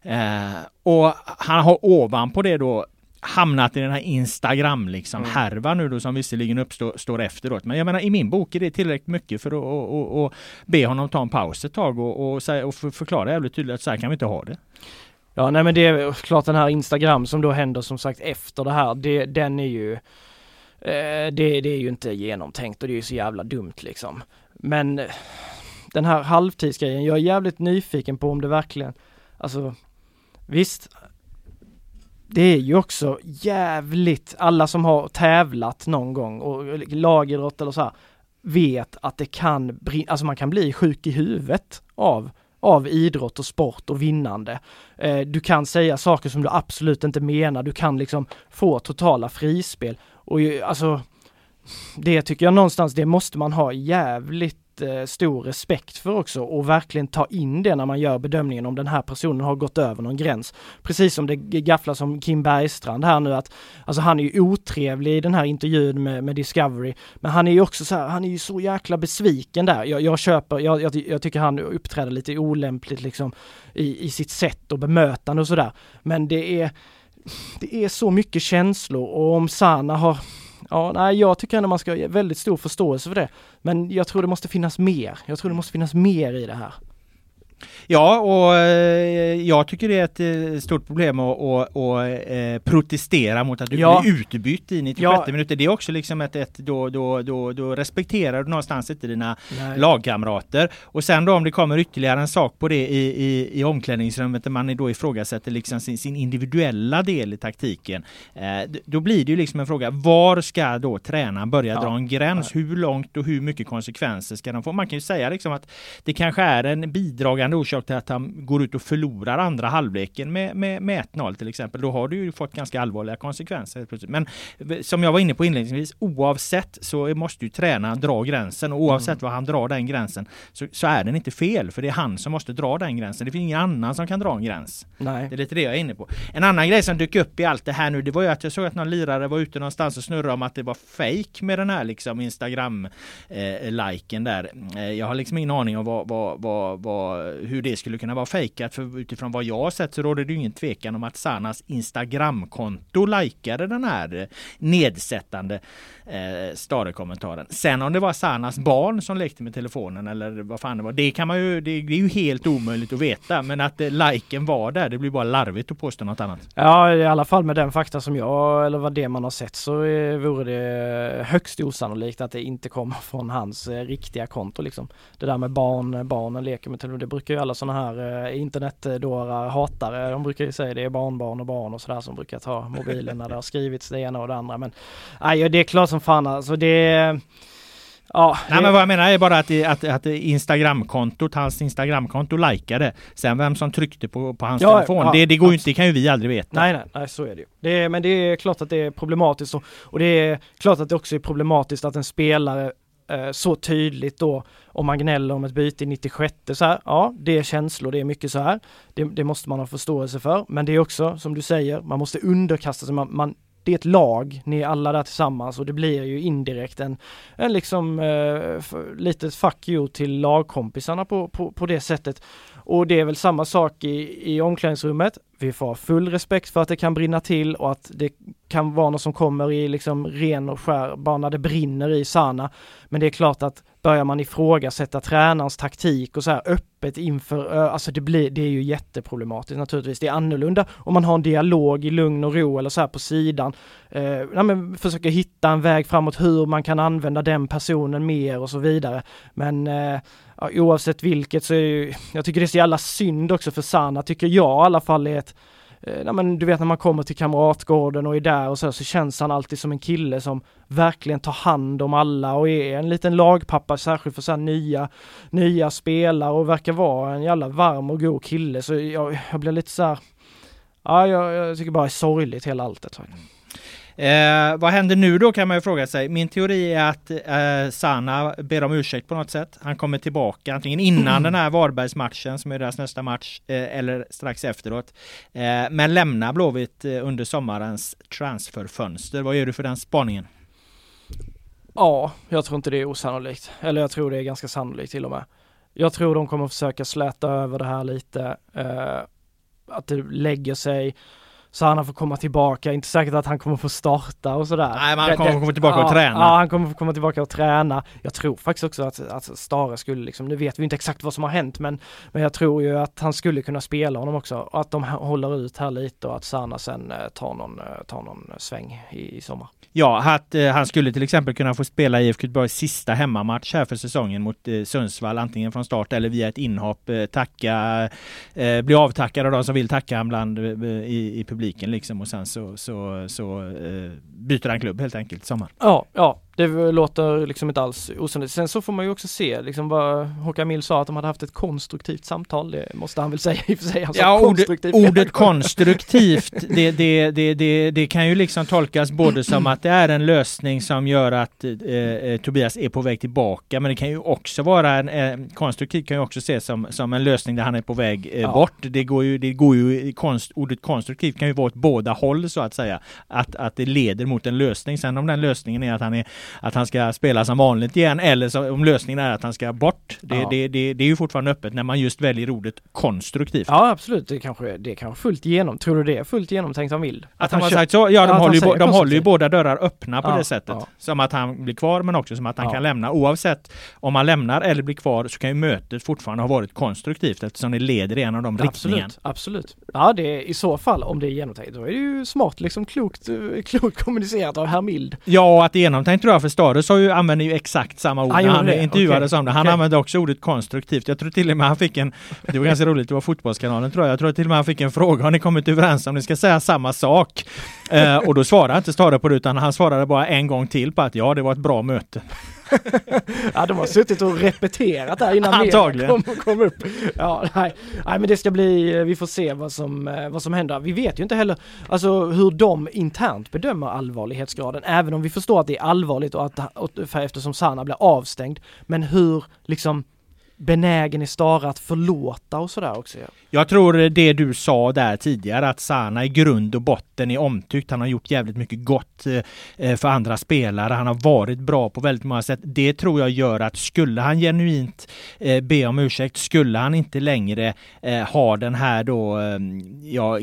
Eh, och han har ovanpå det då hamnat i den här Instagram liksom mm. härva nu då som visserligen uppstår efteråt. Men jag menar i min bok är det tillräckligt mycket för att och, och, och be honom ta en paus ett tag och, och, och förklara jävligt tydligt att så här kan vi inte ha det. Ja nej men det är klart den här Instagram som då händer som sagt efter det här, det, den är ju eh, det, det är ju inte genomtänkt och det är ju så jävla dumt liksom. Men eh, den här halvtidsgrejen, jag är jävligt nyfiken på om det verkligen, alltså visst, det är ju också jävligt, alla som har tävlat någon gång och lagidrott eller så här, vet att det kan brinna, alltså man kan bli sjuk i huvudet av av idrott och sport och vinnande. Eh, du kan säga saker som du absolut inte menar, du kan liksom få totala frispel. Och ju, alltså, det tycker jag någonstans, det måste man ha jävligt Eh, stor respekt för också och verkligen ta in det när man gör bedömningen om den här personen har gått över någon gräns. Precis som det gafflas om Kim Bergstrand här nu att, alltså han är ju otrevlig i den här intervjun med, med Discovery, men han är ju också så här, han är ju så jäkla besviken där. Jag, jag köper, jag, jag, jag, tycker han uppträder lite olämpligt liksom i, i sitt sätt och bemötande och sådär. Men det är, det är så mycket känslor och om Sana har Ja, nej, jag tycker ändå man ska ha väldigt stor förståelse för det. Men jag tror det måste finnas mer. Jag tror det måste finnas mer i det här. Ja, och eh, jag tycker det är ett eh, stort problem att, att, att eh, protestera mot att du ja. blir utbytt i 96 ja. minuter. Det är också liksom ett, ett då, då, då, då respekterar du någonstans inte dina Nej. lagkamrater. Och sen då om det kommer ytterligare en sak på det i, i, i omklädningsrummet där man då ifrågasätter liksom sin, sin individuella del i taktiken. då blir det ju liksom en fråga, var ska då tränaren börja ja. dra en gräns? Hur långt och hur mycket konsekvenser ska de få? Man kan ju säga liksom att det kanske är en bidragande bidragande orsak till att han går ut och förlorar andra halvleken med, med, med 1-0 till exempel. Då har du ju fått ganska allvarliga konsekvenser. Men som jag var inne på inledningsvis, oavsett så måste ju tränaren dra gränsen och oavsett mm. var han drar den gränsen så, så, är den inte fel för det är han som måste dra den gränsen. Det finns ingen annan som kan dra en gräns. Nej. Det är lite det jag är inne på. En annan grej som dök upp i allt det här nu, det var ju att jag såg att någon lirare var ute någonstans och snurrade om att det var fake med den här liksom Instagram-liken eh, där. Eh, jag har liksom ingen aning om vad, vad, vad, vad hur det skulle kunna vara fejkat. För utifrån vad jag har sett så råder det ingen tvekan om att Sanas Instagramkonto likade den här eh, nedsättande eh, Stare-kommentaren. Sen om det var Sanas barn som lekte med telefonen eller vad fan det var. Det kan man ju, det, det är ju helt omöjligt att veta. Men att eh, liken var där, det blir bara larvigt att påstå något annat. Ja, i alla fall med den fakta som jag, eller vad det man har sett så eh, vore det högst osannolikt att det inte kommer från hans eh, riktiga konto liksom. Det där med barn, barnen leker med telefonen. det brukar ju alla sådana här eh, internetdårar hatare, de brukar ju säga det är barnbarn och barn och sådär som brukar ta mobilen när det har skrivits det ena och det andra. Men aj, det är klart som fan alltså det Ja, Nej men vad jag menar är bara att, att, att Instagramkontot, hans Instagramkonto likade. Sen vem som tryckte på, på hans ja, telefon, ja, det, det, går ju inte, det kan ju vi aldrig veta. Nej, nej, nej så är det ju. Det men det är klart att det är problematiskt och, och det är klart att det också är problematiskt att en spelare eh, så tydligt då om man gnäller om ett byte i 96 så här, ja det är känslor, det är mycket så här. Det, det, måste man ha förståelse för. Men det är också som du säger, man måste underkasta sig, man, man det är ett lag, ni är alla där tillsammans och det blir ju indirekt en, en liksom eh, litet fuck you till lagkompisarna på, på, på det sättet. Och det är väl samma sak i, i omklädningsrummet. Vi får ha full respekt för att det kan brinna till och att det kan vara något som kommer i liksom ren och skär, bara när det brinner i Sana. Men det är klart att börjar man ifrågasätta tränarens taktik och så här öppet inför, alltså det blir, det är ju jätteproblematiskt naturligtvis. Det är annorlunda om man har en dialog i lugn och ro eller så här på sidan. Eh, ja, men försöker hitta en väg framåt hur man kan använda den personen mer och så vidare. Men eh, ja, oavsett vilket så är ju, jag tycker det är så jävla synd också för Sana, tycker jag i alla fall är ett Eh, ja men du vet när man kommer till Kamratgården och är där och så, så känns han alltid som en kille som verkligen tar hand om alla och är en liten lagpappa särskilt för så nya, nya spelare och verkar vara en jävla varm och god kille så jag, jag blir lite så här, ja jag, jag tycker bara det är sorgligt hela alltet. Eh, vad händer nu då kan man ju fråga sig. Min teori är att eh, Sana ber om ursäkt på något sätt. Han kommer tillbaka antingen innan den här Varbergsmatchen som är deras nästa match eh, eller strax efteråt. Eh, men lämnar Blåvitt eh, under sommarens transferfönster. Vad gör du för den spaningen? Ja, jag tror inte det är osannolikt. Eller jag tror det är ganska sannolikt till och med. Jag tror de kommer försöka släta över det här lite. Eh, att det lägger sig så han får komma tillbaka, inte säkert att han kommer få starta och sådär. Nej men han kommer få komma tillbaka och träna. Ja, han kommer få komma tillbaka och träna. Jag tror faktiskt också att, att Stare skulle liksom, nu vet vi inte exakt vad som har hänt men, men jag tror ju att han skulle kunna spela honom också. Och att de håller ut här lite och att Sana sen eh, tar någon, eh, tar någon sväng i, i sommar. Ja, att eh, han skulle till exempel kunna få spela IFK Göteborgs sista hemmamatch här för säsongen mot eh, Sundsvall, antingen från start eller via ett inhopp. Eh, tacka, eh, bli avtackad av de som vill tacka bland eh, i, i publiken liksom och sen så, så, så eh, byter han klubb helt enkelt sommar. Ja, ja, det låter liksom inte alls osannolikt. Sen så får man ju också se liksom vad Håkan Mild sa att de hade haft ett konstruktivt samtal. Det måste han väl säga i och för sig. Alltså ja, konstruktivt. ordet, ordet konstruktivt, det, det, det, det, kan ju liksom tolkas både som att det är en lösning som gör att eh, eh, Tobias är på väg tillbaka. Men det kan ju också vara en eh, konstruktivt kan ju också ses som, som en lösning där han är på väg eh, ja. bort. Det går ju, det går ju konst, ordet konstruktivt kan ju vara åt båda håll så att säga. Att, att det leder mot en lösning. Sen om den lösningen är att han är att han ska spela som vanligt igen eller så, om lösningen är att han ska bort. Det, ja. det, det, det, är ju fortfarande öppet när man just väljer ordet konstruktivt. Ja absolut, det kanske det kanske fullt genom. Tror du det är fullt genomtänkt av Mild? Att, att han, han har sagt så? Ja, de, ja, håller, ju, de håller ju båda dörrar öppna på det sättet. Som att han blir kvar men också som att han kan lämna. Oavsett om han lämnar eller blir kvar så kan ju mötet fortfarande ha varit konstruktivt eftersom det leder i en av de riktningarna. Absolut. Ja, det är i så fall om det är genomtänkt. Då är det ju smart liksom klokt, klokt kommunicerat av herr Mild. Ja, att det är genomtänkt tror jag för Stare sa ju, använder ju exakt samma ord när han intervjuades okay. om det. Han okay. använde också ordet konstruktivt. Jag tror till och med han fick en, det var ganska roligt, det var Fotbollskanalen tror jag. Jag tror till och med han fick en fråga, har ni kommit överens om ni ska säga samma sak? eh, och då svarade inte Stare på det utan han svarade bara en gång till på att ja, det var ett bra möte. Ja, de har suttit och repeterat där innan Antagligen. Kom, kom upp. Ja, nej. nej, men det ska bli, vi får se vad som, eh, vad som händer. Vi vet ju inte heller alltså hur de internt bedömer allvarlighetsgraden, även om vi förstår att det är allvarligt och att, och, eftersom Sana blir avstängd. Men hur liksom benägen i Stara att förlåta och sådär också. Ja. Jag tror det du sa där tidigare att Sana i grund och botten är omtyckt. Han har gjort jävligt mycket gott eh, för andra spelare. Han har varit bra på väldigt många sätt. Det tror jag gör att skulle han genuint eh, be om ursäkt, skulle han inte längre eh, ha den här då, ja,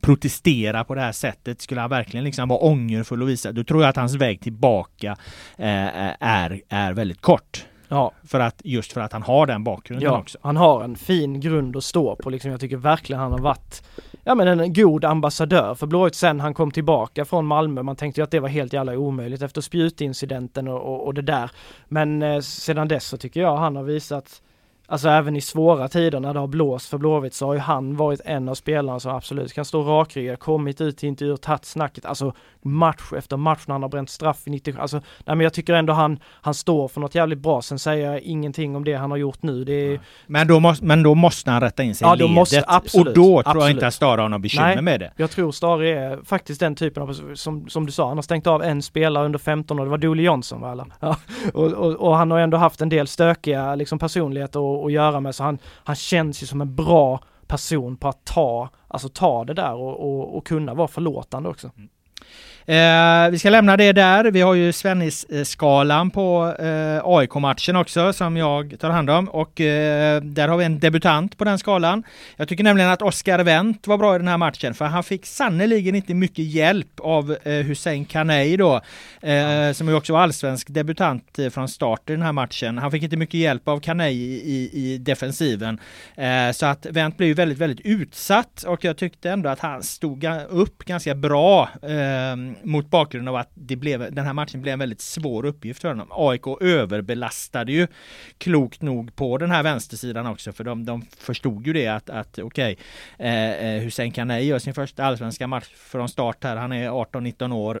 protestera på det här sättet, skulle han verkligen liksom vara ångerfull och visa, då tror jag att hans väg tillbaka är, är väldigt kort. Ja. För att, just för att han har den bakgrunden ja, också. Han har en fin grund att stå på liksom. Jag tycker verkligen han har varit ja men en god ambassadör för Blåvitt sen han kom tillbaka från Malmö. Man tänkte ju att det var helt jävla omöjligt efter spjutincidenten och, och, och det där. Men eh, sedan dess så tycker jag han har visat Alltså även i svåra tider när det har blåst för Blåvitt så har ju han varit en av spelarna som absolut kan stå rakryggad, kommit ut till intervjuer, tagit snacket, alltså match efter match när han har bränt straff i 90, alltså nej men jag tycker ändå han, han står för något jävligt bra. Sen säger jag ingenting om det han har gjort nu. Det är... men, då måste, men då måste han rätta in sig ja, i ledet. Måste, absolut, och då tror absolut. jag inte att Stare har några bekymmer nej, med det. Jag tror Stare är faktiskt den typen av, som, som du sa, han har stängt av en spelare under 15 år, det var Dooley Johnson va? Ja. Och, och, och, han har ändå haft en del stökiga liksom personligheter att göra med så han, han känns ju som en bra person på att ta, alltså ta det där och, och, och kunna vara förlåtande också. Mm. Eh, vi ska lämna det där. Vi har ju Svennis-skalan på eh, AIK-matchen också som jag tar hand om och eh, där har vi en debutant på den skalan. Jag tycker nämligen att Oskar Wendt var bra i den här matchen för han fick sannerligen inte mycket hjälp av eh, Hussein Kanei då eh, som ju också var allsvensk debutant eh, från start i den här matchen. Han fick inte mycket hjälp av Kanei i, i defensiven eh, så att Wendt blev väldigt, väldigt utsatt och jag tyckte ändå att han stod upp ganska bra eh, mot bakgrund av att det blev, den här matchen blev en väldigt svår uppgift för honom. AIK överbelastade ju klokt nog på den här vänstersidan också för de, de förstod ju det att, att okej okay, eh, Hussein Kanei gör sin första allsvenska match från start här. Han är 18-19 år.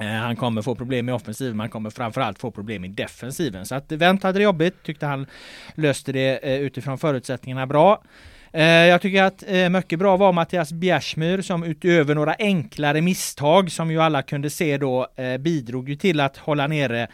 Eh, han kommer få problem i offensiven, man kommer framförallt få problem i defensiven. Så att Wendt hade det jobbigt, tyckte han löste det eh, utifrån förutsättningarna bra. Eh, jag tycker att eh, mycket bra var Mattias Bjärsmyr som utöver några enklare misstag som ju alla kunde se då eh, bidrog ju till att hålla nere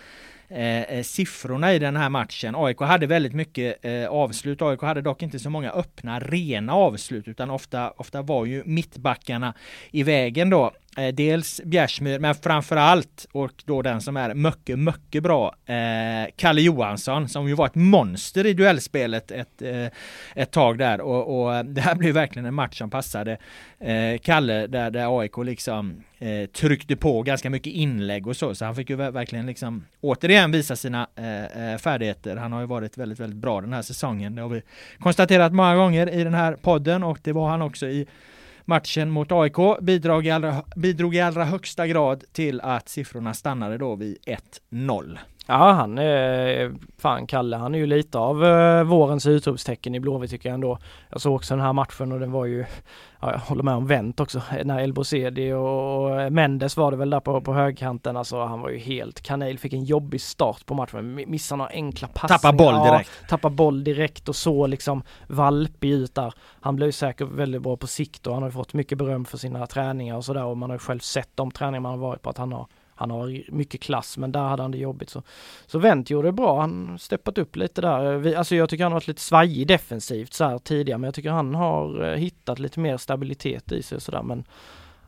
eh, eh siffrorna i den här matchen. AIK hade väldigt mycket eh, avslut. AIK hade dock inte så många öppna rena avslut utan ofta, ofta var ju mittbackarna i vägen då. Eh, dels Bjärsmyr, men framförallt och då den som är mycket, mycket bra, eh, Kalle Johansson som ju var ett monster i duellspelet ett, eh, ett tag där och, och, eh, det här blev verkligen en match som passade eh, Kalle där, där AIK liksom eh, tryckte på ganska mycket inlägg och så, så han fick ju verkligen liksom återigen visa sina eh, eh, färdigheter. Han har ju varit väldigt, väldigt bra den här säsongen. Det har vi konstaterat många gånger i den här podden och det var han också i matchen mot AIK bidrog i, allra, bidrog i allra högsta grad till att siffrorna stannade då vid 1-0. Ja han är, fan Kalle han är ju lite av eh, vårens utropstecken i Blåvitt tycker jag ändå. Jag såg också den här matchen och den var ju, ja, jag håller med om Wendt också, när Elbosedi och Mendes var det väl där på, på högkanten, alltså han var ju helt kanel, fick en jobbig start på matchen, missade några enkla passningar. Tappa boll direkt. Ja, tappa boll direkt och så liksom valpig ut där. Han blev säkert väldigt bra på sikt och han har fått mycket beröm för sina träningar och sådär och man har ju själv sett de träningar man har varit på att han har han har mycket klass men där hade han det jobbigt. Så, så Wendt gjorde det bra, han steppat upp lite där. Vi, alltså jag tycker han har varit lite svajig defensivt så här tidigare men jag tycker han har eh, hittat lite mer stabilitet i sig och sådär men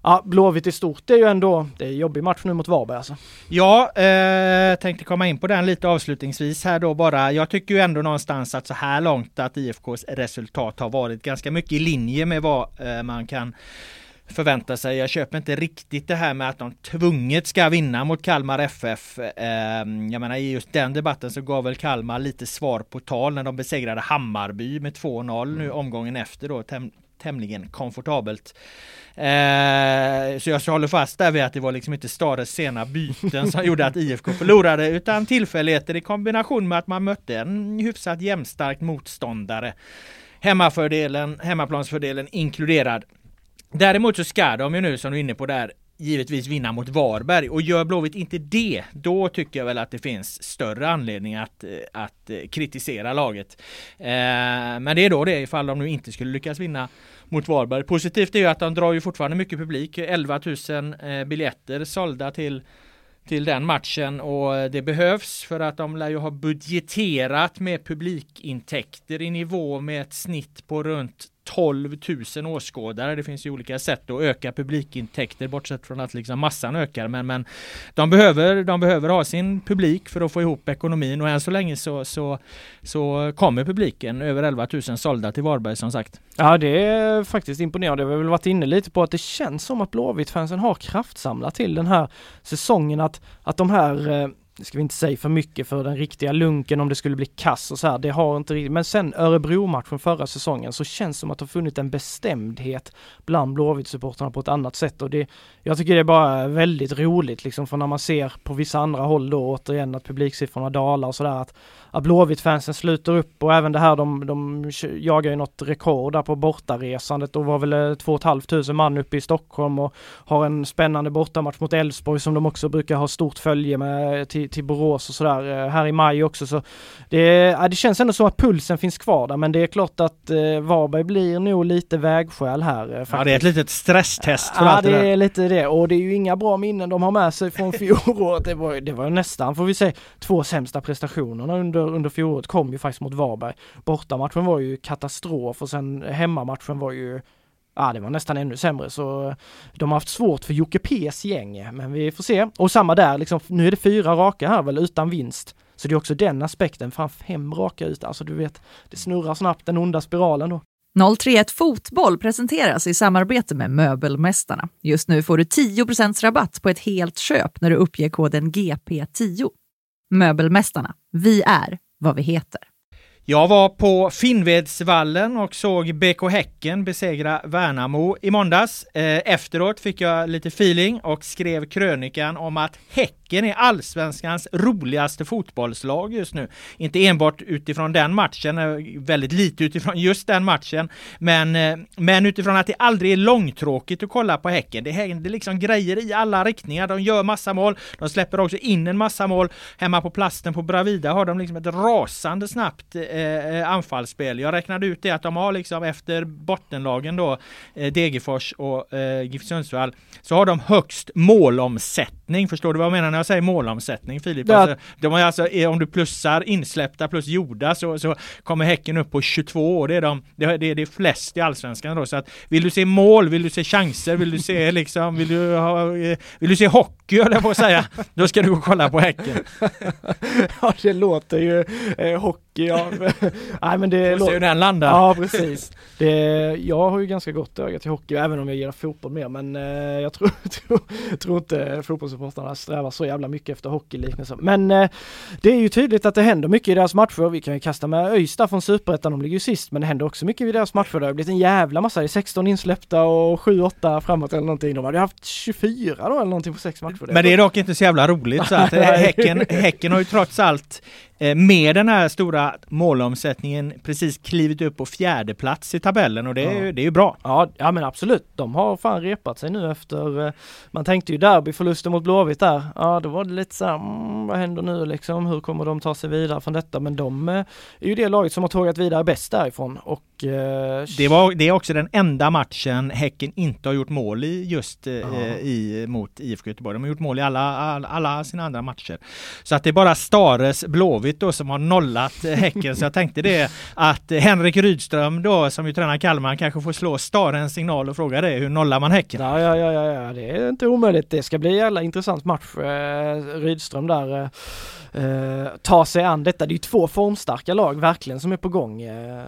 Ja, Blåvitt i stort är ju ändå, det är en jobbig match nu mot Varberg alltså. Ja, eh, tänkte komma in på den lite avslutningsvis här då bara. Jag tycker ju ändå någonstans att så här långt att IFKs resultat har varit ganska mycket i linje med vad eh, man kan förvänta sig. Jag köper inte riktigt det här med att de tvunget ska vinna mot Kalmar FF. Ehm, jag menar i just den debatten så gav väl Kalmar lite svar på tal när de besegrade Hammarby med 2-0 nu omgången efter då täm tämligen komfortabelt. Eh, så jag håller fast där vid att det var liksom inte Stares sena byten som gjorde att IFK förlorade utan tillfälligheter i kombination med att man mötte en hyfsat jämnstark motståndare. Hemmafördelen, hemmaplansfördelen inkluderad. Däremot så ska de ju nu som du är inne på där givetvis vinna mot Varberg och gör Blåvitt inte det, då tycker jag väl att det finns större anledning att, eh, att eh, kritisera laget. Eh, men det är då det ifall de nu inte skulle lyckas vinna mot Varberg. Positivt är ju att de drar ju fortfarande mycket publik, 11 000 eh, biljetter sålda till till den matchen och eh, det behövs för att de lär ju ha budgeterat med publikintäkter i nivå med ett snitt på runt 12 000 åskådare. Det finns ju olika sätt att öka publikintäkter bortsett från att liksom massan ökar. Men, men de, behöver, de behöver ha sin publik för att få ihop ekonomin och än så länge så, så, så kommer publiken. Över 11 000 sålda till Varberg som sagt. Ja det är faktiskt imponerande. Vi har väl varit inne lite på att det känns som att Blåvitt-fansen har kraftsamlat till den här säsongen. Att, att de här eh, nu ska vi inte säga för mycket för den riktiga lunken om det skulle bli kass och så här. Det har inte riktigt, men sen Örebro-matchen förra säsongen så känns det som att det har funnits en bestämdhet bland Blåvitt-supportrarna på ett annat sätt och det, jag tycker det är bara väldigt roligt liksom för när man ser på vissa andra håll då återigen att publiksiffrorna dalar och sådär att att Blåvitt-fansen sluter upp och även det här de, de jagar ju något rekord där på bortaresandet och var väl eh, 2 500 man uppe i Stockholm och har en spännande bortamatch mot Elfsborg som de också brukar ha stort följe med eh, till, till Borås och sådär eh, här i maj också så det, ja, det känns ändå som att pulsen finns kvar där men det är klart att eh, Varberg blir nog lite vägskäl här. Eh, ja det är ett litet stresstest för ja, allt det, det är lite det och det är ju inga bra minnen de har med sig från fjolåret. Det var, det var nästan, får vi säga, två sämsta prestationerna under, under fjolåret kom ju faktiskt mot Varberg. Bortamatchen var ju katastrof och sen hemmamatchen var ju Ja, det var nästan ännu sämre så de har haft svårt för Jocke P's gäng, men vi får se. Och samma där, liksom, nu är det fyra raka här väl utan vinst. Så det är också den aspekten, fan fem raka ut, alltså du vet, det snurrar snabbt den onda spiralen då. 031 Fotboll presenteras i samarbete med Möbelmästarna. Just nu får du 10% rabatt på ett helt köp när du uppger koden GP10. Möbelmästarna, vi är vad vi heter. Jag var på Finnvedsvallen och såg BK Häcken besegra Värnamo i måndags. Eh, efteråt fick jag lite feeling och skrev krönikan om att Häcken är allsvenskans roligaste fotbollslag just nu. Inte enbart utifrån den matchen, eh, väldigt lite utifrån just den matchen, men, eh, men utifrån att det aldrig är långtråkigt att kolla på Häcken. Det händer liksom grejer i alla riktningar. De gör massa mål, de släpper också in en massa mål. Hemma på plasten på Bravida har de liksom ett rasande snabbt eh, anfallsspel. Jag räknade ut det att de har liksom efter bottenlagen då eh, Degerfors och eh, GIF Sundsvall så har de högst målomsättning. Förstår du vad jag menar när jag säger målomsättning Filip? Ja. Alltså, de har alltså, eh, om du plussar insläppta plus gjorda så, så kommer Häcken upp på 22 och det är de, det, det, det är flest i Allsvenskan då. Så att vill du se mål, vill du se chanser, vill du se liksom, vill du, ha, eh, vill du se hockey höll jag på att säga, då ska du gå och kolla på Häcken. ja, det låter ju eh, hockey, ja. Nej men det Får se hur den landar. Ja precis. Det, jag har ju ganska gott öga till hockey även om jag gillar fotboll mer men eh, jag tror, tror, tror inte fotbollssupportrarna strävar så jävla mycket efter hockeyliknelser. Men eh, det är ju tydligt att det händer mycket i deras matcher. Vi kan ju kasta med ÖIS från Superettan, de ligger ju sist men det händer också mycket i deras matcher. Det har blivit en jävla massa, det är 16 insläppta och 7-8 framåt eller någonting. De hade haft 24 då eller någonting på sex matcher. Men det är dock inte så jävla roligt så att häcken, häcken har ju trots allt med den här stora målomsättningen precis klivit upp på fjärde plats i tabellen och det är, ju- det är ju bra. Ja, ja men absolut. De har fan repat sig nu efter, eh, man tänkte ju derbyförlusten mot Blåvitt där. Ja, då var det lite så här, mm, vad händer nu liksom? Hur kommer de ta sig vidare från detta? Men de eh, är ju det laget som har tågat vidare bäst därifrån och eh, Det, var, det är också den enda matchen Häcken inte har gjort mål i just eh, Ja. i, mot IFK Göteborg. De har gjort mål i alla, alla, alla sina andra matcher. Så att det är bara Stares Blåvitt då som har nollat Häcken. Så jag tänkte det att Henrik Rydström då som ju tränar Kalmar kanske får slå Stare en signal och fråga det. Hur nollar man Häcken? Ja, ja, ja, ja, det är inte omöjligt. Det ska bli en jävla intressant match. Eh, Rydström där eh, eh, tar sig an detta. Det är ju två formstarka lag verkligen som är på gång. Eh,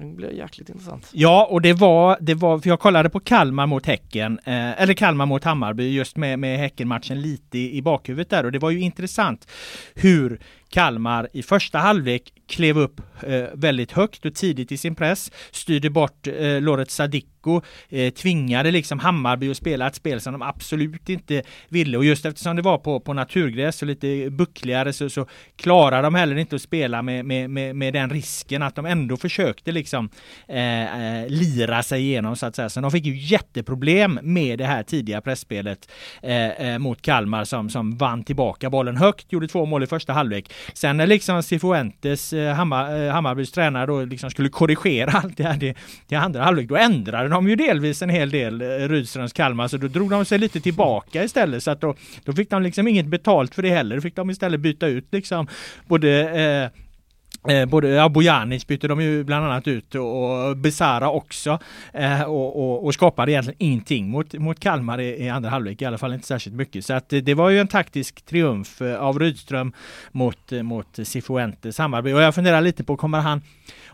det blir jäkligt intressant. Ja, och det var, det var, för jag kollade på Kalmar mot Häcken, eh, eller Kalmar mot Hammarby just med, med Häckenmatchen lite i, i bakhuvudet där och det var ju intressant hur Kalmar i första halvlek klev upp eh, väldigt högt och tidigt i sin press, styrde bort eh, Loret Sadiko, eh, tvingade liksom Hammarby att spela ett spel som de absolut inte ville och just eftersom det var på, på naturgräs och lite buckligare så så, klarar de heller inte att spela med, med, med, med den risken att de ändå försökte liksom eh, eh lira sig igenom så att säga. Så de fick ju jätteproblem med det här tidiga pressspelet eh, eh mot Kalmar som, som vann tillbaka bollen högt, gjorde två mål i första halvlek. Sen när liksom Cifuentes, Eh, Hammar, eh, Hammarbys tränare då liksom skulle korrigera allt det här till, till andra halvlek, då ändrade de ju delvis en hel del eh, Rydströms Kalmar, så då drog de sig lite tillbaka istället så att då, då fick de liksom inget betalt för det heller. Då fick de istället byta ut liksom både eh, Eh, både ja, Bojanic bytte de ju bland annat ut och Besara också eh, och, och, och, skapade egentligen ingenting mot, mot Kalmar i, i, andra halvlek, i alla fall inte särskilt mycket. Så att eh, det, var ju en taktisk triumf eh, av Rydström mot, eh, mot Cifuentes samarbete. och jag funderar lite på, kommer han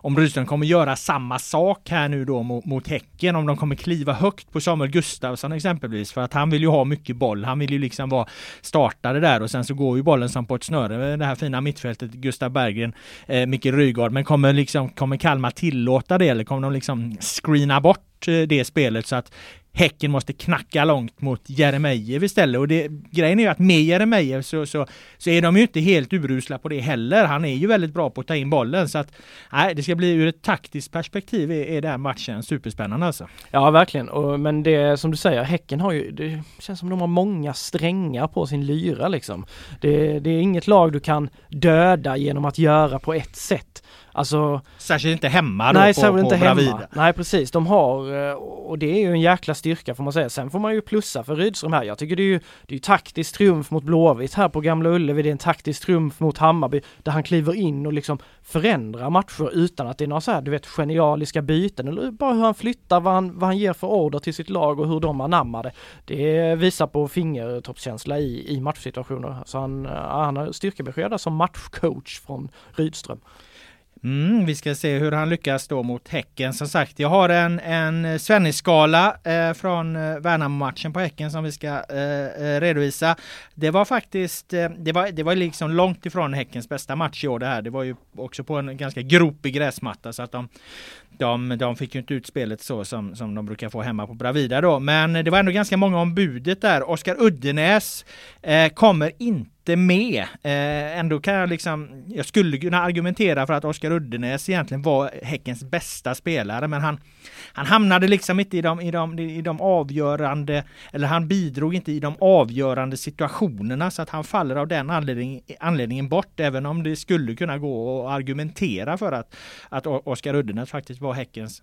om Rydström kommer göra samma sak här nu då mot, mot Häcken, om de kommer kliva högt på Samuel Gustafsson exempelvis, för att han vill ju ha mycket boll. Han vill ju liksom vara startare där och sen så går ju bollen som på ett snöre, det här fina mittfältet, Gustav Berggren, eh, Eh, Micke Rygaard, men kommer liksom, kommer Kalmar tillåta det eller kommer de liksom screena bort eh, det spelet? Så att Häcken måste knacka långt mot Jeremejeff istället och det, grejen är ju att med Jeremejeff så, så, så är de ju inte helt urusla på det heller. Han är ju väldigt bra på att ta in bollen så att nej, det ska bli ur ett taktiskt perspektiv är, är den matchen superspännande alltså. Ja verkligen, och, men det som du säger, Häcken har ju, det känns som de har många strängar på sin lyra liksom. Det, det är inget lag du kan döda genom att göra på ett sätt. Alltså, särskilt inte hemma då Nej, på, särskilt inte på hemma. Nej precis, de har, eh, och det är ju en jäkla styrka får man säga. Sen får man ju plussa för Rydström här. Jag tycker det är ju, det är ju taktisk triumf mot Blåvitt här på Gamla Ullevi. Det är en taktisk triumf mot Hammarby där han kliver in och liksom förändrar matcher utan att det är några så här, du vet, genialiska byten eller bara hur han flyttar, vad han, vad han ger för order till sitt lag och hur de anammar det. Det visar på fingertoppskänsla i, i matchsituationer. Så han, han har styrkebesked som matchcoach från Rydström. Mm, vi ska se hur han lyckas då mot Häcken. Som sagt, jag har en, en Svennis-skala eh, från eh, Värnamo-matchen på Häcken som vi ska eh, eh, redovisa. Det var faktiskt, eh, det, var, det var liksom långt ifrån Häckens bästa match i år det här. Det var ju också på en ganska gropig gräsmatta så att de, de, de fick ju inte ut spelet så som, som de brukar få hemma på Bravida då. Men det var ändå ganska många om budet där. Oskar Uddenäs eh, kommer inte inte med. Eh, ändå kan jag liksom, jag skulle kunna argumentera för att Oskar Uddenäs egentligen var Häckens bästa spelare, men han, han hamnade liksom inte i de, i, de, i de avgörande, eller han bidrog inte i de avgörande situationerna så att han faller av den anledning, anledningen bort, även om det skulle kunna gå att argumentera för att, att Oskar Uddenäs faktiskt var Häckens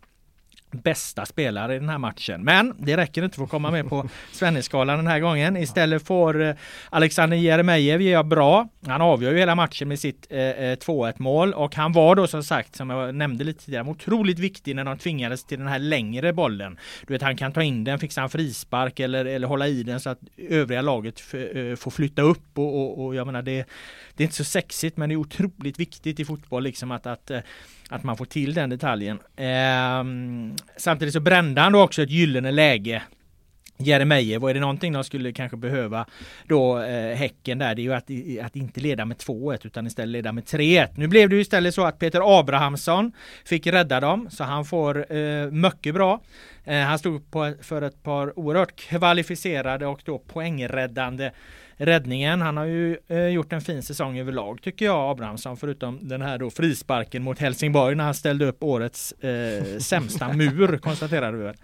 bästa spelare i den här matchen. Men det räcker inte för att komma med på Svenneskalan den här gången. Istället får eh, Alexander Jeremejeff göra bra. Han avgör ju hela matchen med sitt eh, 2-1 eh, mål och han var då som sagt, som jag nämnde lite tidigare, otroligt viktig när de tvingades till den här längre bollen. Du vet, han kan ta in den, fixa en frispark eller, eller hålla i den så att övriga laget eh, får flytta upp och, och, och jag menar det, det är inte så sexigt men det är otroligt viktigt i fotboll liksom att, att eh, att man får till den detaljen. Eh, samtidigt så brände han då också ett gyllene läge Jeremejeff, vad är det någonting de skulle kanske behöva då eh, Häcken där, det är ju att, att inte leda med 2-1 utan istället leda med 3-1. Nu blev det ju istället så att Peter Abrahamsson fick rädda dem, så han får eh, mycket bra. Eh, han stod på, för ett par oerhört kvalificerade och då poängräddande räddningen. Han har ju eh, gjort en fin säsong överlag tycker jag Abrahamsson förutom den här då frisparken mot Helsingborg när han ställde upp årets eh, sämsta mur konstaterade vi väl.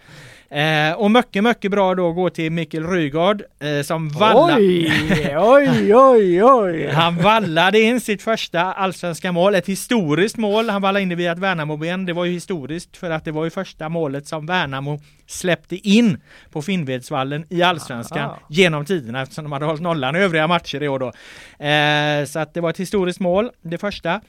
Eh, och mycket, mycket bra då går till Mikkel Rygaard eh, som vallar... Oj, oj, oj, oj! Han vallade in sitt första allsvenska mål, ett historiskt mål. Han vallade in det via ett Värnamoben. Det var ju historiskt för att det var ju första målet som Värnamo släppte in på Finnvedsvallen i allsvenskan ah. genom tiderna eftersom de hade hållit nollan mellan övriga matcher i år då. Eh, så att det var ett historiskt mål, det första.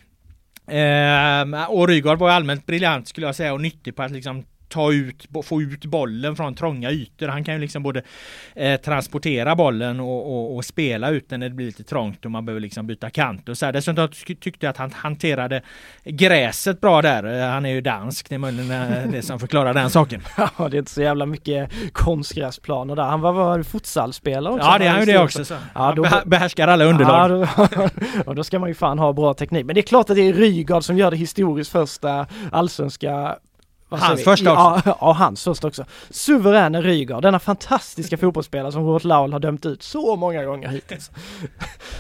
Eh, och Rygaard var allmänt briljant skulle jag säga och nyttig på att liksom ta ut, få ut bollen från trånga ytor. Han kan ju liksom både eh, transportera bollen och, och, och, spela ut den när det blir lite trångt och man behöver liksom byta kant och så här. Dessutom tyckte jag att han hanterade gräset bra där. Eh, han är ju dansk, det är möjligen eh, det som förklarar den saken. Ja, det är inte så jävla mycket konstgräsplaner där. Han var, var futsalspelare också. Ja, det är han ju det också. Så. Ja, då, behärskar alla underlag. Ja, då, och då ska man ju fan ha bra teknik. Men det är klart att det är Rygaard som gör det historiskt första allsvenska Hans första också. Ja, ja, hans första också. Suveräne Rygaard, denna fantastiska fotbollsspelare som Robert Laul har dömt ut så många gånger hittills.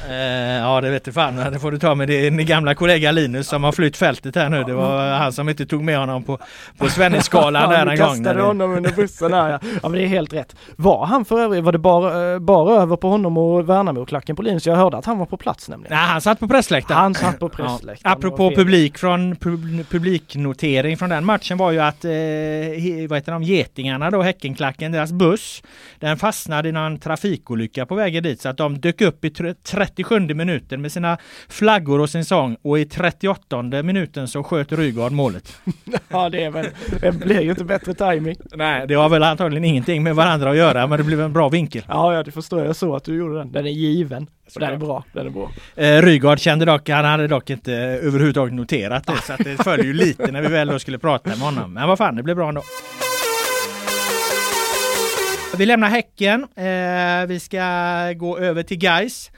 Eh, ja det vet du fan, det får du ta med din gamla kollega Linus som har flytt fältet här nu. Det var han som inte tog med honom på, på Svenneskalan där du en gång. kastade honom under bussen här ja. ja men det är helt rätt. Var han för övrigt, var det bara, eh, bara över på honom och Värnamo-klacken på Linus? Jag hörde att han var på plats nämligen. Nej, han satt på pressläktaren. Han satt på pressläktaren. Ja. Apropå publik från pub, publiknotering från den matchen var ju att eh, vad heter de, Getingarna då, Häckenklacken, deras buss, den fastnade i någon trafikolycka på vägen dit så att de dök upp i tr- 37 minuten med sina flaggor och sin sång och i 38 minuten så sköt Rygaard målet. Ja det är väl, det blir ju inte bättre timing. Nej, det har väl antagligen ingenting med varandra att göra men det blev en bra vinkel. Ja, ja det förstår jag. Såg att du gjorde den. Den är given. Och den är bra. Den är bra. Eh, Rygaard kände dock, han hade dock inte överhuvudtaget noterat det så att det följer ju lite när vi väl då skulle prata med honom. Men vad fan, det blev bra ändå. Vi lämnar Häcken. Eh, vi ska gå över till Geis.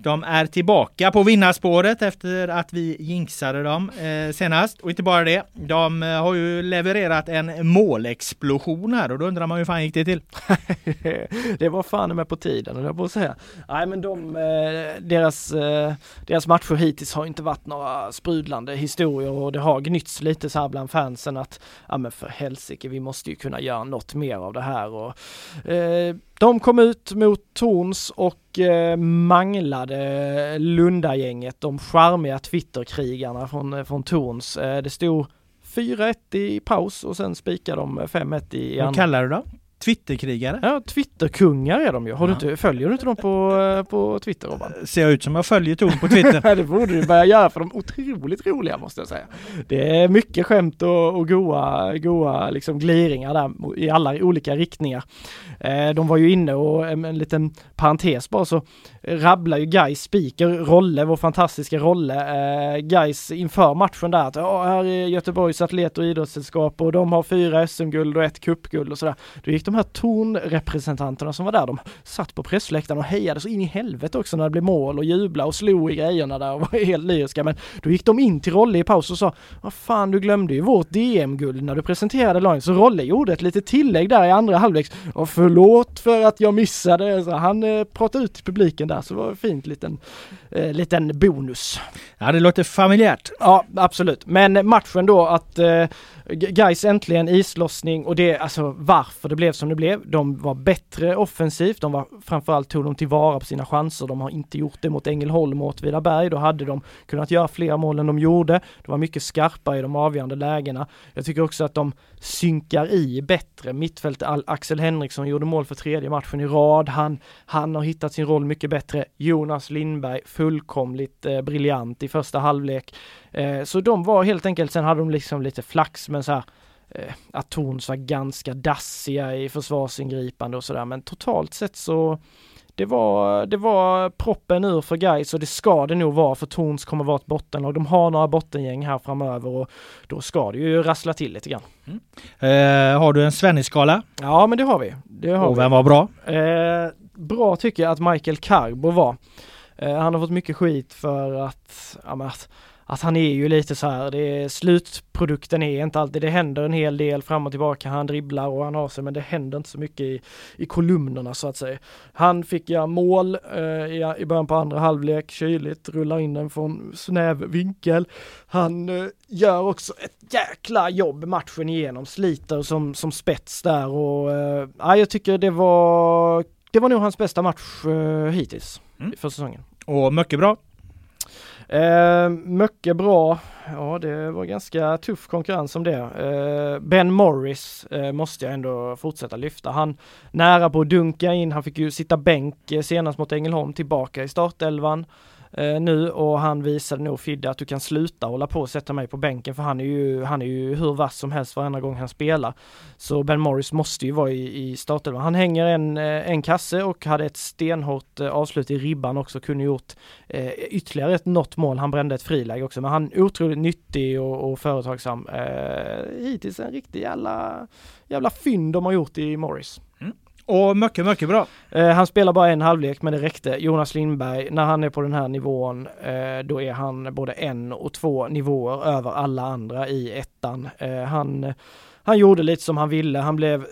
De är tillbaka på vinnarspåret efter att vi jinxade dem eh, senast. Och inte bara det, de eh, har ju levererat en målexplosion här och då undrar man hur fan gick det till? det var fan med på tiden, höll jag på att säga. Nej men de, eh, deras, eh, deras matcher hittills har inte varit några sprudlande historier och det har gnytts lite så här bland fansen att ja men för helsike, vi måste ju kunna göra något mer av det här och eh, de kom ut mot Torns och eh, manglade Lundagänget, de charmiga Twitterkrigarna från, från Torns. Eh, det stod 4-1 i paus och sen spikade de 5-1 i, i Vad andra. kallar du dem? Twitterkrigare? Ja, Twitterkungar är de ju. Har du inte, följer du inte dem på, eh, på Twitter Robban? Ser jag ut som jag följer Torn på Twitter? Det borde du börja göra för de är otroligt roliga måste jag säga. Det är mycket skämt och, och goa, goa liksom gliringar där i alla olika riktningar. Eh, de var ju inne och en, liten parentes bara så rabblar ju Gais speaker Rolle, vår fantastiska Rolle, eh, Gais inför matchen där att ja, här är Göteborgs atlet och idrottssällskap och de har fyra SM-guld och ett cupguld och sådär. Då gick de här tornrepresentanterna som var där, de satt på pressläktaren och hejade så in i helvete också när det blev mål och jubla och slog i grejerna där och var helt lyriska. Men då gick de in till Rolle i paus och sa Vad fan du glömde ju vårt DM-guld när du presenterade laget. Så Rolle gjorde ett litet tillägg där i andra halvlek. Och förlåt för att jag missade. Så han eh, pratade ut till publiken där så det var en fint liten, eh, liten bonus. Ja, det låter familjärt. Ja, absolut. Men matchen då att Guys Gais äntligen islossning och det, alltså varför det blev som det blev. De var bättre offensivt, de var framförallt tog de tillvara på sina chanser. De har inte gjort det mot Ängelholm och Åtvidaberg. Då hade de kunnat göra fler mål än de gjorde. De var mycket skarpare i de avgörande lägena. Jag tycker också att de synkar i bättre. Mittfält Axel Henriksson gjorde mål för tredje matchen i rad. Han, han har hittat sin roll mycket bättre. Jonas Lindberg fullkomligt eh, briljant i första halvlek. Eh, så de var helt enkelt, sen hade de liksom lite flax men så här eh, att Torns var ganska dassiga i försvarsingripande och sådär men totalt sett så det var, det var proppen ur för guys och det ska det nog vara för Torns kommer vara ett bottenlag. De har några bottengäng här framöver och då ska det ju rassla till lite grann. Eh, har du en Svennis-skala? Ja men det har vi. Det har Och vi. vem var bra? Eh, bra tycker jag att Michael Carbo var. Eh, han har fått mycket skit för att, ja, att, att han är ju lite så här, det är, slutprodukten är inte alltid, det händer en hel del fram och tillbaka, han dribblar och han har sig men det händer inte så mycket i, i kolumnerna så att säga. Han fick göra mål eh, i, i början på andra halvlek, kyligt, rullar in den från snäv vinkel. Han eh, gör också ett jäkla jobb matchen igenom, sliter som, som spets där och eh, ja, jag tycker det var, det var nog hans bästa match eh, hittills Mm. för säsongen. Och mycket bra. Eh, mycket bra. Ja, det var ganska tuff konkurrens om det. Eh, ben Morris eh, måste jag ändå fortsätta lyfta. Han nära på att dunka in. Han fick ju sitta bänk eh, senast mot Ängelholm tillbaka i startelvan eh, nu och han visade nog Fidde att du kan sluta hålla på och sätta mig på bänken för han är ju, han är ju hur vass som helst varenda gång han spelar. Så Ben Morris måste ju vara i, i startelvan. Han hänger en, eh, en kasse och hade ett stenhårt eh, avslut i ribban också, kunde gjort eh, ytterligare ett något mål. Han brände ett friläge också, men han är otroligt nyttig och, och företagsam. Eh, hittills en riktig jävla, jävla fynd de har gjort i Morris. Och mycket, mycket bra. Eh, han spelar bara en halvlek men det räckte. Jonas Lindberg, när han är på den här nivån, eh, då är han både en och två nivåer över alla andra i ettan. Eh, han, han gjorde lite som han ville. Han blev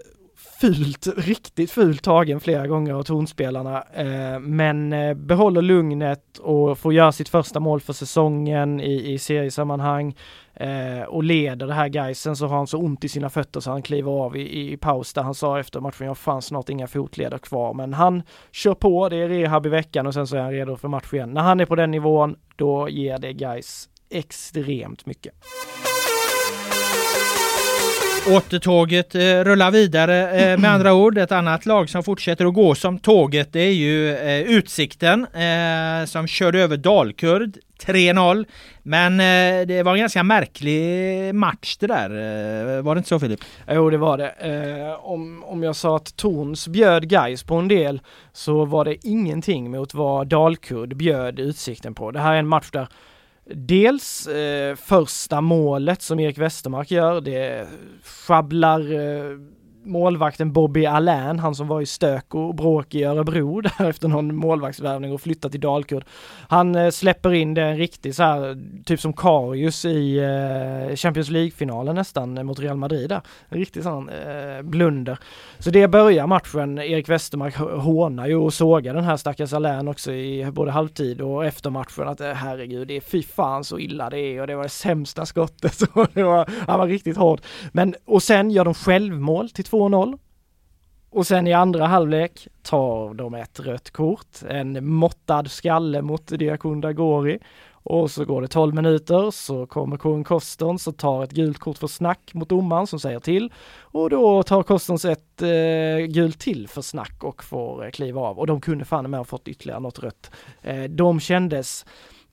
fult, riktigt fult tagen flera gånger av tonspelarna. Eh, men eh, behåller lugnet och får göra sitt första mål för säsongen i, i seriesammanhang eh, och leder det här Geisen så har han så ont i sina fötter så han kliver av i, i paus där han sa efter matchen, jag fanns snart inga fotleder kvar. Men han kör på, det är rehab i veckan och sen så är han redo för match igen. När han är på den nivån, då ger det Geis extremt mycket. Återtåget eh, rullar vidare eh, med andra ord. Ett annat lag som fortsätter att gå som tåget det är ju eh, Utsikten eh, som körde över Dalkurd 3-0. Men eh, det var en ganska märklig match det där. Eh, var det inte så Filip? Jo det var det. Om, om jag sa att Torns bjöd guys på en del så var det ingenting mot vad Dalkurd bjöd Utsikten på. Det här är en match där Dels eh, första målet som Erik Westermark gör, det sjabblar eh, målvakten Bobby Allain, han som var i stök och bråk i Örebro där efter någon målvaktsvärvning och flyttat till Dalkurd. Han eh, släpper in det en riktig så här, typ som Karius i eh, Champions League-finalen nästan mot Real Madrid där. En riktig sån eh, blunder. Så det börjar matchen, Erik Westermark hånar ju och sågar den här stackars Allain också i både halvtid och efter matchen att eh, herregud, det är fy fan så illa det är och det var det sämsta skottet. det var, han var riktigt hård. Men, och sen gör de självmål till 2-0. Och sen i andra halvlek tar de ett rött kort, en måttad skalle mot Diakon Dagori. Och så går det 12 minuter så kommer Koen Kostons och tar ett gult kort för snack mot domaren som säger till. Och då tar Kostons ett eh, gult till för snack och får eh, kliva av. Och de kunde fan med ha fått ytterligare något rött. Eh, de kändes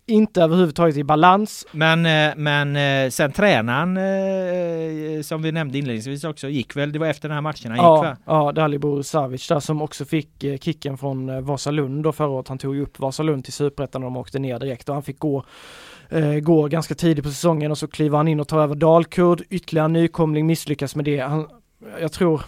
inte överhuvudtaget i balans. Men, eh, men eh, sen tränaren, eh, som vi nämnde inledningsvis också, gick väl, det var efter den här matchen han ja, gick va? Ja, Dalibor Savic där som också fick kicken från Vasalund då förra året. Han tog ju upp Vasalund till Superettan och de åkte ner direkt och han fick gå går ganska tidigt på säsongen och så kliver han in och tar över Dalkurd. Ytterligare nykomling misslyckas med det. Han, jag tror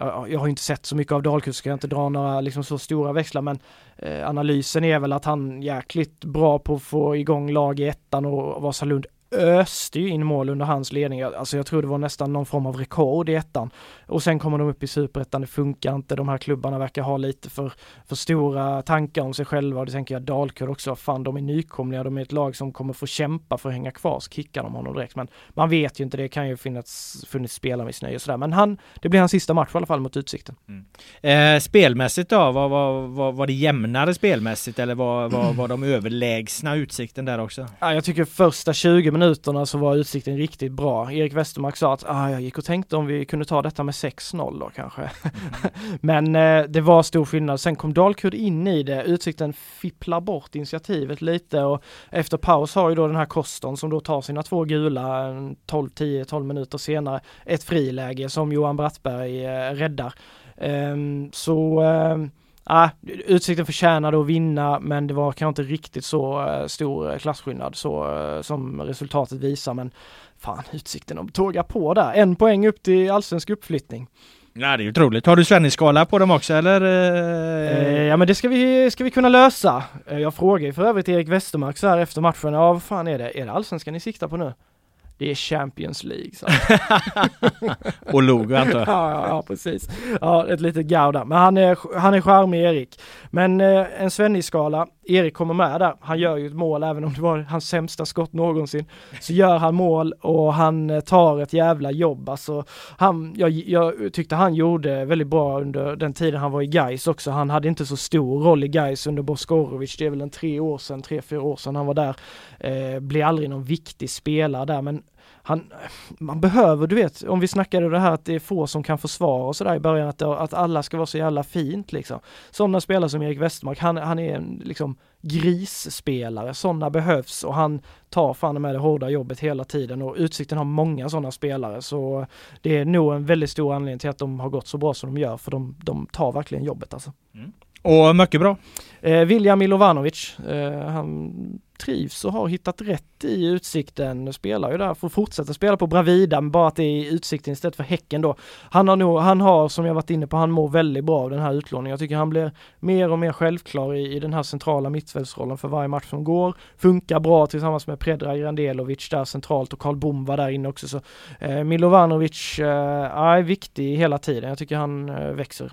jag, jag har inte sett så mycket av Dahlqvist, ska jag inte dra några liksom så stora växlar, men eh, analysen är väl att han jäkligt bra på att få igång lag i ettan och Vasalund öste ju in mål under hans ledning. Alltså jag tror det var nästan någon form av rekord i ettan. Och sen kommer de upp i superettan, det funkar inte. De här klubbarna verkar ha lite för, för stora tankar om sig själva. Och det tänker jag Dalkurd också. Fan, de är nykomlingar, de är ett lag som kommer få kämpa för att hänga kvar. Så kickar de honom direkt. Men man vet ju inte, det kan ju finnas funnits spelarmissnöje och sådär. Men han, det blir hans sista match i alla fall mot Utsikten. Mm. Eh, spelmässigt då, var, var, var, var det jämnare spelmässigt eller var, var, var de överlägsna Utsikten där också? Ja, jag tycker första 20 minuterna så var Utsikten riktigt bra. Erik Westermark sa att ah, jag gick och tänkte om vi kunde ta detta med 6-0 då kanske. Mm. Men eh, det var stor skillnad. Sen kom Dalkurd in i det. Utsikten fipplar bort initiativet lite och efter paus har ju då den här Koston som då tar sina två gula 12, 10, 12 minuter senare ett friläge som Johan Brattberg eh, räddar. Um, så um, Ah, utsikten förtjänade att vinna men det var kanske inte riktigt så uh, stor klasskillnad så uh, som resultatet visar men fan Utsikten att tåga på där. En poäng upp till allsvensk uppflyttning. Ja det är ju otroligt. Har du Svennis-skala på dem också eller? Eh, ja men det ska vi, ska vi kunna lösa. Jag frågade för övrigt Erik Westermark så här efter matchen, ja vad fan är det? Är det allsvenskan ni siktar på nu? Det är Champions League. Så. och log antar jag. Ja, ja, ja, precis. Ja, ett litet gauda. Men han är, han är charmig Erik. Men eh, en Svennis-skala, Erik kommer med där. Han gör ju ett mål även om det var hans sämsta skott någonsin. Så gör han mål och han eh, tar ett jävla jobb. Alltså, han, jag, jag tyckte han gjorde väldigt bra under den tiden han var i Gais också. Han hade inte så stor roll i Gais under Boskorovic. Det är väl en tre år sedan, tre, fyra år sedan han var där. Eh, blev aldrig någon viktig spelare där men han, man behöver, du vet, om vi snackade det här att det är få som kan försvara och sådär i början, att, att alla ska vara så jävla fint liksom. Sådana spelare som Erik Westmark, han, han är en liksom grisspelare, sådana behövs och han tar fan med det hårda jobbet hela tiden och Utsikten har många sådana spelare så det är nog en väldigt stor anledning till att de har gått så bra som de gör för de, de tar verkligen jobbet alltså. Mm. Och mycket bra. Eh, William Milovanovic, eh, han trivs och har hittat rätt i Utsikten. Spelar ju där, får fortsätta spela på Bravida, men bara att det är Utsikten istället för Häcken då. Han har nog, han har som jag varit inne på, han mår väldigt bra av den här utlåningen. Jag tycker han blir mer och mer självklar i, i den här centrala mittfältsrollen för varje match som går. Funkar bra tillsammans med Predrag Grandelovic där centralt och Karl Bom var där inne också. Så eh, Milovanovic eh, är viktig hela tiden. Jag tycker han eh, växer.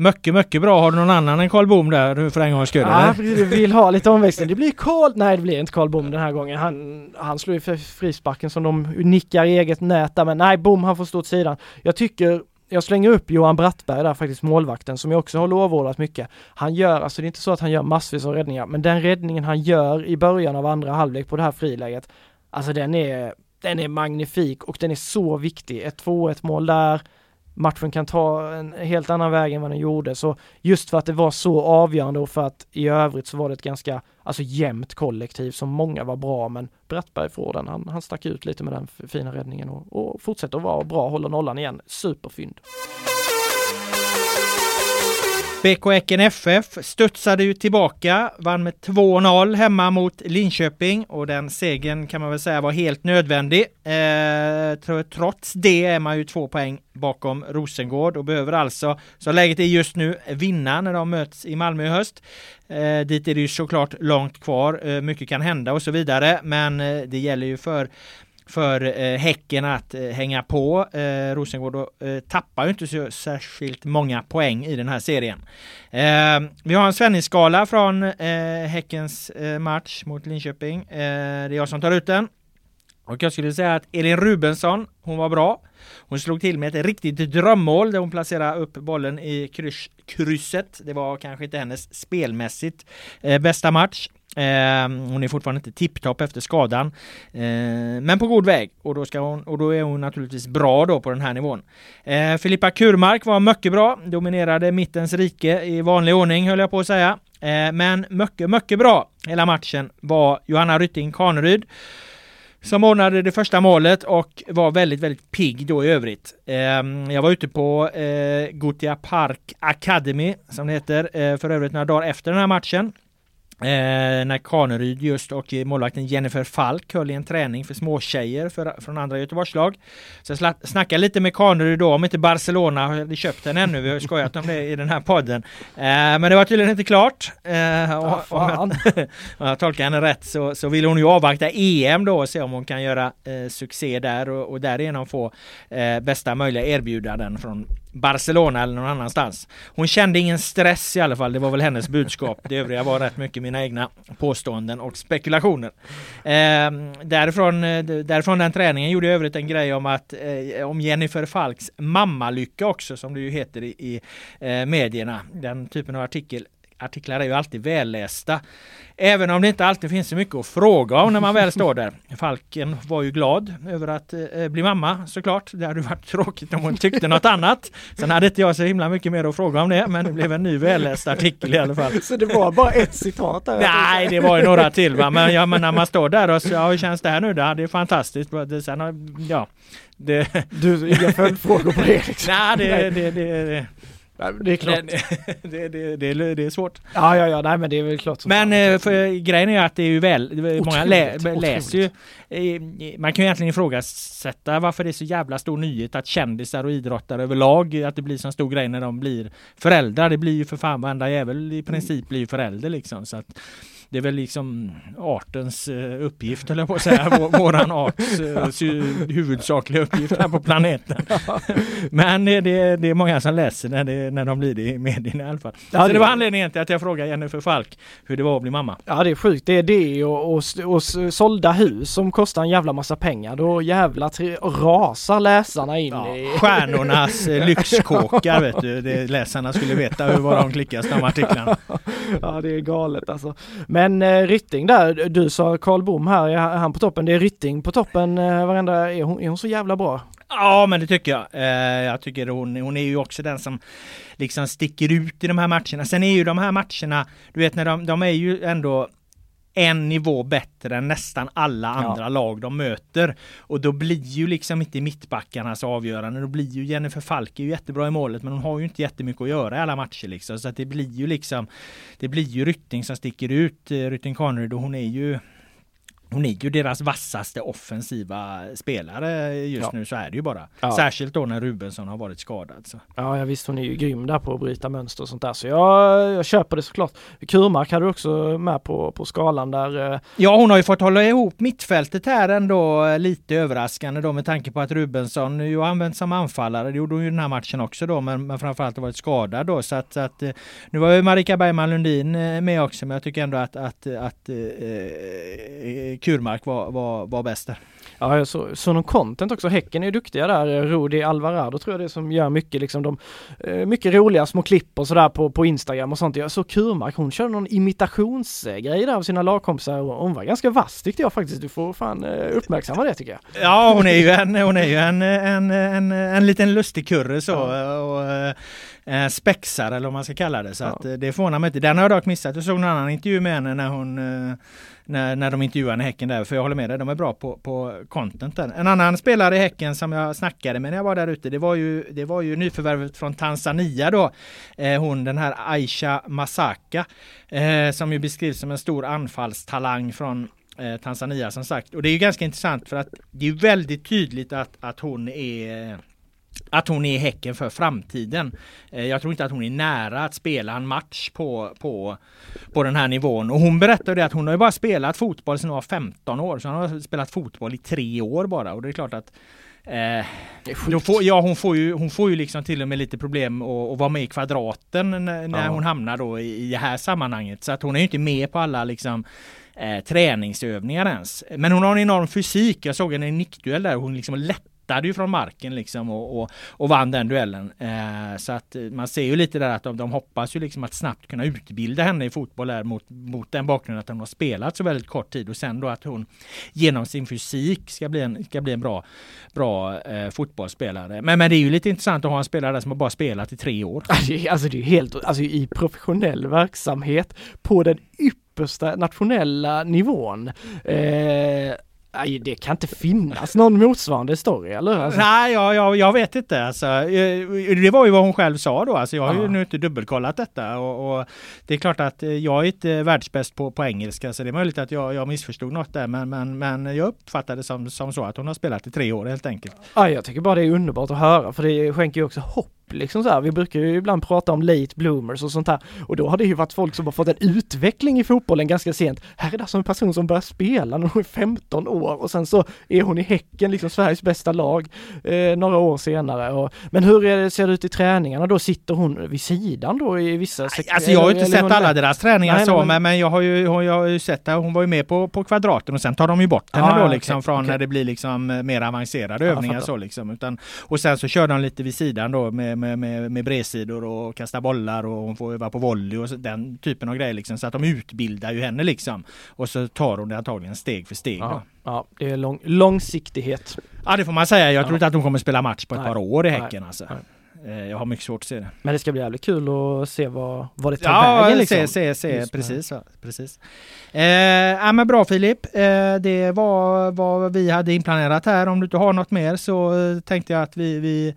Mycket, mycket bra. Har du någon annan än Karl Bom där för en gångs skull? Ja, du vill ha lite omväxling. Det blir Karl, nej det blir inte Karl Bom den här gången. Han, han slår ju för frisparken som de nickar i eget nät där, men nej Bom han får stå åt sidan. Jag tycker jag slänger upp Johan Brattberg där faktiskt, målvakten, som jag också har lovordat mycket. Han gör, alltså det är inte så att han gör massvis av räddningar, men den räddningen han gör i början av andra halvlek på det här friläget, alltså den är, den är magnifik och den är så viktig. Ett 2-1 mål där, matchen kan ta en helt annan väg än vad den gjorde. Så just för att det var så avgörande och för att i övrigt så var det ett ganska, alltså jämnt kollektiv som många var bra, men Brattberg får den. Han, han stack ut lite med den fina räddningen och, och fortsätter att vara bra, håller nollan igen. Superfynd. BK Häcken FF studsade ju tillbaka, vann med 2-0 hemma mot Linköping och den segern kan man väl säga var helt nödvändig. Eh, trots det är man ju två poäng bakom Rosengård och behöver alltså, så läget är just nu, vinna när de möts i Malmö i höst. Eh, dit är det ju såklart långt kvar, eh, mycket kan hända och så vidare, men eh, det gäller ju för för eh, Häcken att eh, hänga på. Eh, Rosengård eh, tappar ju inte så särskilt många poäng i den här serien. Eh, vi har en svenningsskala från eh, Häckens eh, match mot Linköping. Eh, det är jag som tar ut den. Och jag skulle säga att Elin Rubensson, hon var bra. Hon slog till med ett riktigt drömmål där hon placerade upp bollen i kryss, krysset. Det var kanske inte hennes spelmässigt eh, bästa match. Eh, hon är fortfarande inte tipptopp efter skadan. Eh, men på god väg och då, ska hon, och då är hon naturligtvis bra då på den här nivån. Eh, Filippa Kurmark var mycket bra, dominerade mittens rike i vanlig ordning höll jag på att säga. Eh, men mycket, mycket bra hela matchen var Johanna Rytting Kaneryd som ordnade det första målet och var väldigt, väldigt pigg då i övrigt. Ehm, jag var ute på eh, Gotia Park Academy, som det heter, eh, för övrigt några dagar efter den här matchen. Eh, när Kaneryd just och målvakten Jennifer Falk höll i en träning för småtjejer för, från andra Göteborgslag. Så jag snackade lite med Kaneryd då om inte Barcelona hade köpt den ännu. Vi har skojat om det i den här podden. Eh, men det var tydligen inte klart. Eh, och, om jag, om jag tolkar henne rätt så, så vill hon ju avvakta EM då och se om hon kan göra eh, succé där och, och därigenom få eh, bästa möjliga erbjudanden från Barcelona eller någon annanstans. Hon kände ingen stress i alla fall, det var väl hennes budskap. Det övriga var rätt mycket mina egna påståenden och spekulationer. Ehm, eh, därifrån, därifrån den träningen gjorde jag övrigt en grej om att eh, om Jennifer Falks mammalycka också som det ju heter i, i eh, medierna. Den typen av artikel artiklar är ju alltid vällästa. Även om det inte alltid finns så mycket att fråga om när man väl står där. Falken var ju glad över att eh, bli mamma såklart. Det hade varit tråkigt om hon tyckte något annat. Sen hade inte jag så himla mycket mer att fråga om det men det blev en ny välläst artikel i alla fall. Så det var bara ett citat där? Nej det var ju några till va? men, ja, men när man står där och så, ja, hur känns det här nu då? Det är fantastiskt. Sen, ja, det... Du, inga följdfrågor på det liksom. Nej, det, det, det, det är klart. det, det, det, det, är svårt. Ja, ja, ja, nej men det är väl klart. Men eh, för, grejen är att det är ju väl, otroligt, många lä, läser ju. Man kan ju egentligen ifrågasätta varför det är så jävla stor nyhet att kändisar och idrottare överlag, att det blir så stor grej när de blir föräldrar. Det blir ju för fan varenda jävel i princip blir förälder liksom. Så att, det är väl liksom artens eh, uppgift, eller på att säga, våran arts eh, huvudsakliga uppgift här på planeten. Men det, det är många som läser när, det, när de blir det i medierna i alla fall. Ja, Så det var anledningen till att jag frågade Jennifer Falk hur det var att bli mamma. Ja det är sjukt, det är det och, och, och sålda hus som kostar en jävla massa pengar. Då jävla rasar läsarna in ja, i... Stjärnornas eh, lyxkåkar vet du. Det, läsarna skulle veta hur var de klickas de artiklarna. Ja det är galet alltså. Men eh, Rytting där, du sa Karl Bom här, är han på toppen? Det är Rytting på toppen eh, varenda, är hon, är hon så jävla bra? Ja men det tycker jag. Eh, jag tycker hon, hon är ju också den som liksom sticker ut i de här matcherna. Sen är ju de här matcherna, du vet när de, de är ju ändå en nivå bättre än nästan alla andra Ja. lag de möter. Och då blir ju liksom inte mittbackarna så avgörande. Då blir ju Jennifer Falk är ju jättebra i målet men hon har ju inte jättemycket att göra i alla matcher liksom. Så att det blir ju liksom Det blir ju Rytting som sticker ut. eh, Rytting Kaneryd och hon är ju hon är ju deras vassaste offensiva spelare just Ja. nu, så är det ju bara. Ja. Särskilt då när Rubensson har varit skadad. Så. Ja, ja visst hon är ju grym där på att bryta mönster och sånt där så jag, jag köper det såklart. Kurmark hade du också med på, på skalan där. eh, Ja, hon har ju fått hålla ihop mittfältet här ändå eh, lite överraskande då med tanke på att Rubensson ju använts som anfallare. Det gjorde hon ju den här matchen också då, men, men framförallt har varit skadad då. Så att, så att eh, nu var ju Marika Bergman Lundin med också, men jag tycker ändå att, att, att eh, Kurmark var, var, var bäst där. Ja, jag så, så någon content också. Häcken är ju duktiga där. Rudi Alvarado tror jag det är som gör mycket liksom de, eh, mycket roliga små klipp och sådär på, på Instagram och sånt. Jag såg Kurmark, hon körde någon imitationsgrej där av sina lagkompisar och hon var ganska vass tyckte jag faktiskt. Du får fan eh, uppmärksamma det tycker jag. Ja, hon är ju en, hon är ju en, en, en, en liten lustig kurre så. Och, eh, spexar eller vad man ska kalla det. Så Ja. att, det förvånar mig inte. Den har jag dock missat. Jag såg en annan intervju med henne när hon när, när de intervjuade henne i Häcken där. För jag håller med dig, de är bra på, på contenten. En annan spelare i Häcken som jag snackade med när jag var där ute. Det var ju, det var ju nyförvärvet från Tanzania då. Eh, hon den här Aisha Masaka. Eh, som ju beskrivs som en stor anfallstalang från eh, Tanzania som sagt. Och det är ju ganska intressant för att det är ju väldigt tydligt att, att hon är att hon är i Häcken för framtiden. Eh, Jag tror inte att hon är nära att spela en match på, på, på den här nivån. Och hon berättade att hon har ju bara spelat fotboll sedan hon var 15 år. Så hon har spelat fotboll i tre år bara. Och det är klart att Eh, får, ja, hon får ju, hon får ju liksom till och med lite problem att, att vara med i kvadraten när, när hon hamnar då i, i det här sammanhanget. Så att hon är ju inte med på alla liksom eh, träningsövningar ens. Men hon har en enorm fysik. Jag såg henne i nickduell där. Hon liksom lättade ju från marken liksom och, och, och vann den duellen. Eh, så att eh, man ser ju lite där att de, de hoppas ju liksom att snabbt kunna utbilda henne i fotboll här mot, mot den bakgrunden att hon har spelat så väldigt kort tid och sen då att hon genom sin fysik ska bli en, ska bli en bra, bra eh, fotbollsspelare. Men, men det är ju lite intressant att ha en spelare där som har bara spelat i tre år. Alltså alltså det är alltså, helt, alltså i professionell verksamhet på den yppersta nationella nivån. Eh, aj, det kan inte finnas någon motsvarande story eller? Alltså, Nej, jag, jag, jag vet inte. Alltså, eh, det var ju vad hon själv sa då. Alltså, jag har ju nu inte dubbelkollat detta. Och, och det är klart att eh, jag är inte världsbäst på, på engelska så det är möjligt att jag, jag missförstod något där. Men, men, men jag uppfattade det som, som så att hon har spelat i tre år helt enkelt. Ja, jag tycker bara det är underbart att höra för det skänker ju också hopp liksom så här. Vi brukar ju ibland prata om late bloomers och sånt här och då har det ju varit folk som har fått en utveckling i fotbollen ganska sent. Här är det alltså en person som börjar spela när hon är 15 år och sen så är hon i Häcken, liksom Sveriges bästa lag, eh, några år senare. Och, men hur det, ser det ut i träningarna då? Sitter hon vid sidan då i vissa sek- Alltså jag har ju inte sett alla deras träningar Nej, så, nej, men- men, jag har ju, jag har ju sett att hon var ju med på, på kvadraten och sen tar de ju bort henne Ah, då liksom från okej. när det blir liksom eh, mer avancerade Ja, övningar så liksom. Utan, och sen så kör de lite vid sidan då med, med, med, med bredsidor och kasta bollar och hon får öva på volley och så, den typen av grejer liksom. Så att de utbildar ju henne liksom. Och så tar hon det antagligen steg för steg. Ja, ja, det är lång, långsiktighet. Ja det får man säga. Jag tror Ja. inte att hon kommer spela match på ett Nej. par år i. Häcken alltså. Nej. Eh, Jag har mycket svårt att se det. Men det ska bli jävligt kul att se vad, vad det tar Ja, vägen liksom. se, se, se, Just precis. Ja, precis. Eh, ja, men bra Filip, eh, det var vad vi hade inplanerat här. Om du inte har något mer så eh, tänkte jag att vi, vi,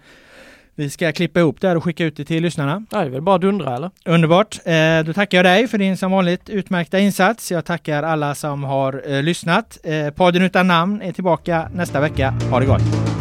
vi ska klippa ihop det här och skicka ut det till lyssnarna. Ja, det är väl bara dundra eller? Underbart! Eh, då tackar jag dig för din som vanligt utmärkta insats. Jag tackar alla som har eh, lyssnat. Eh, podden utan namn är tillbaka nästa vecka. Ha det gott!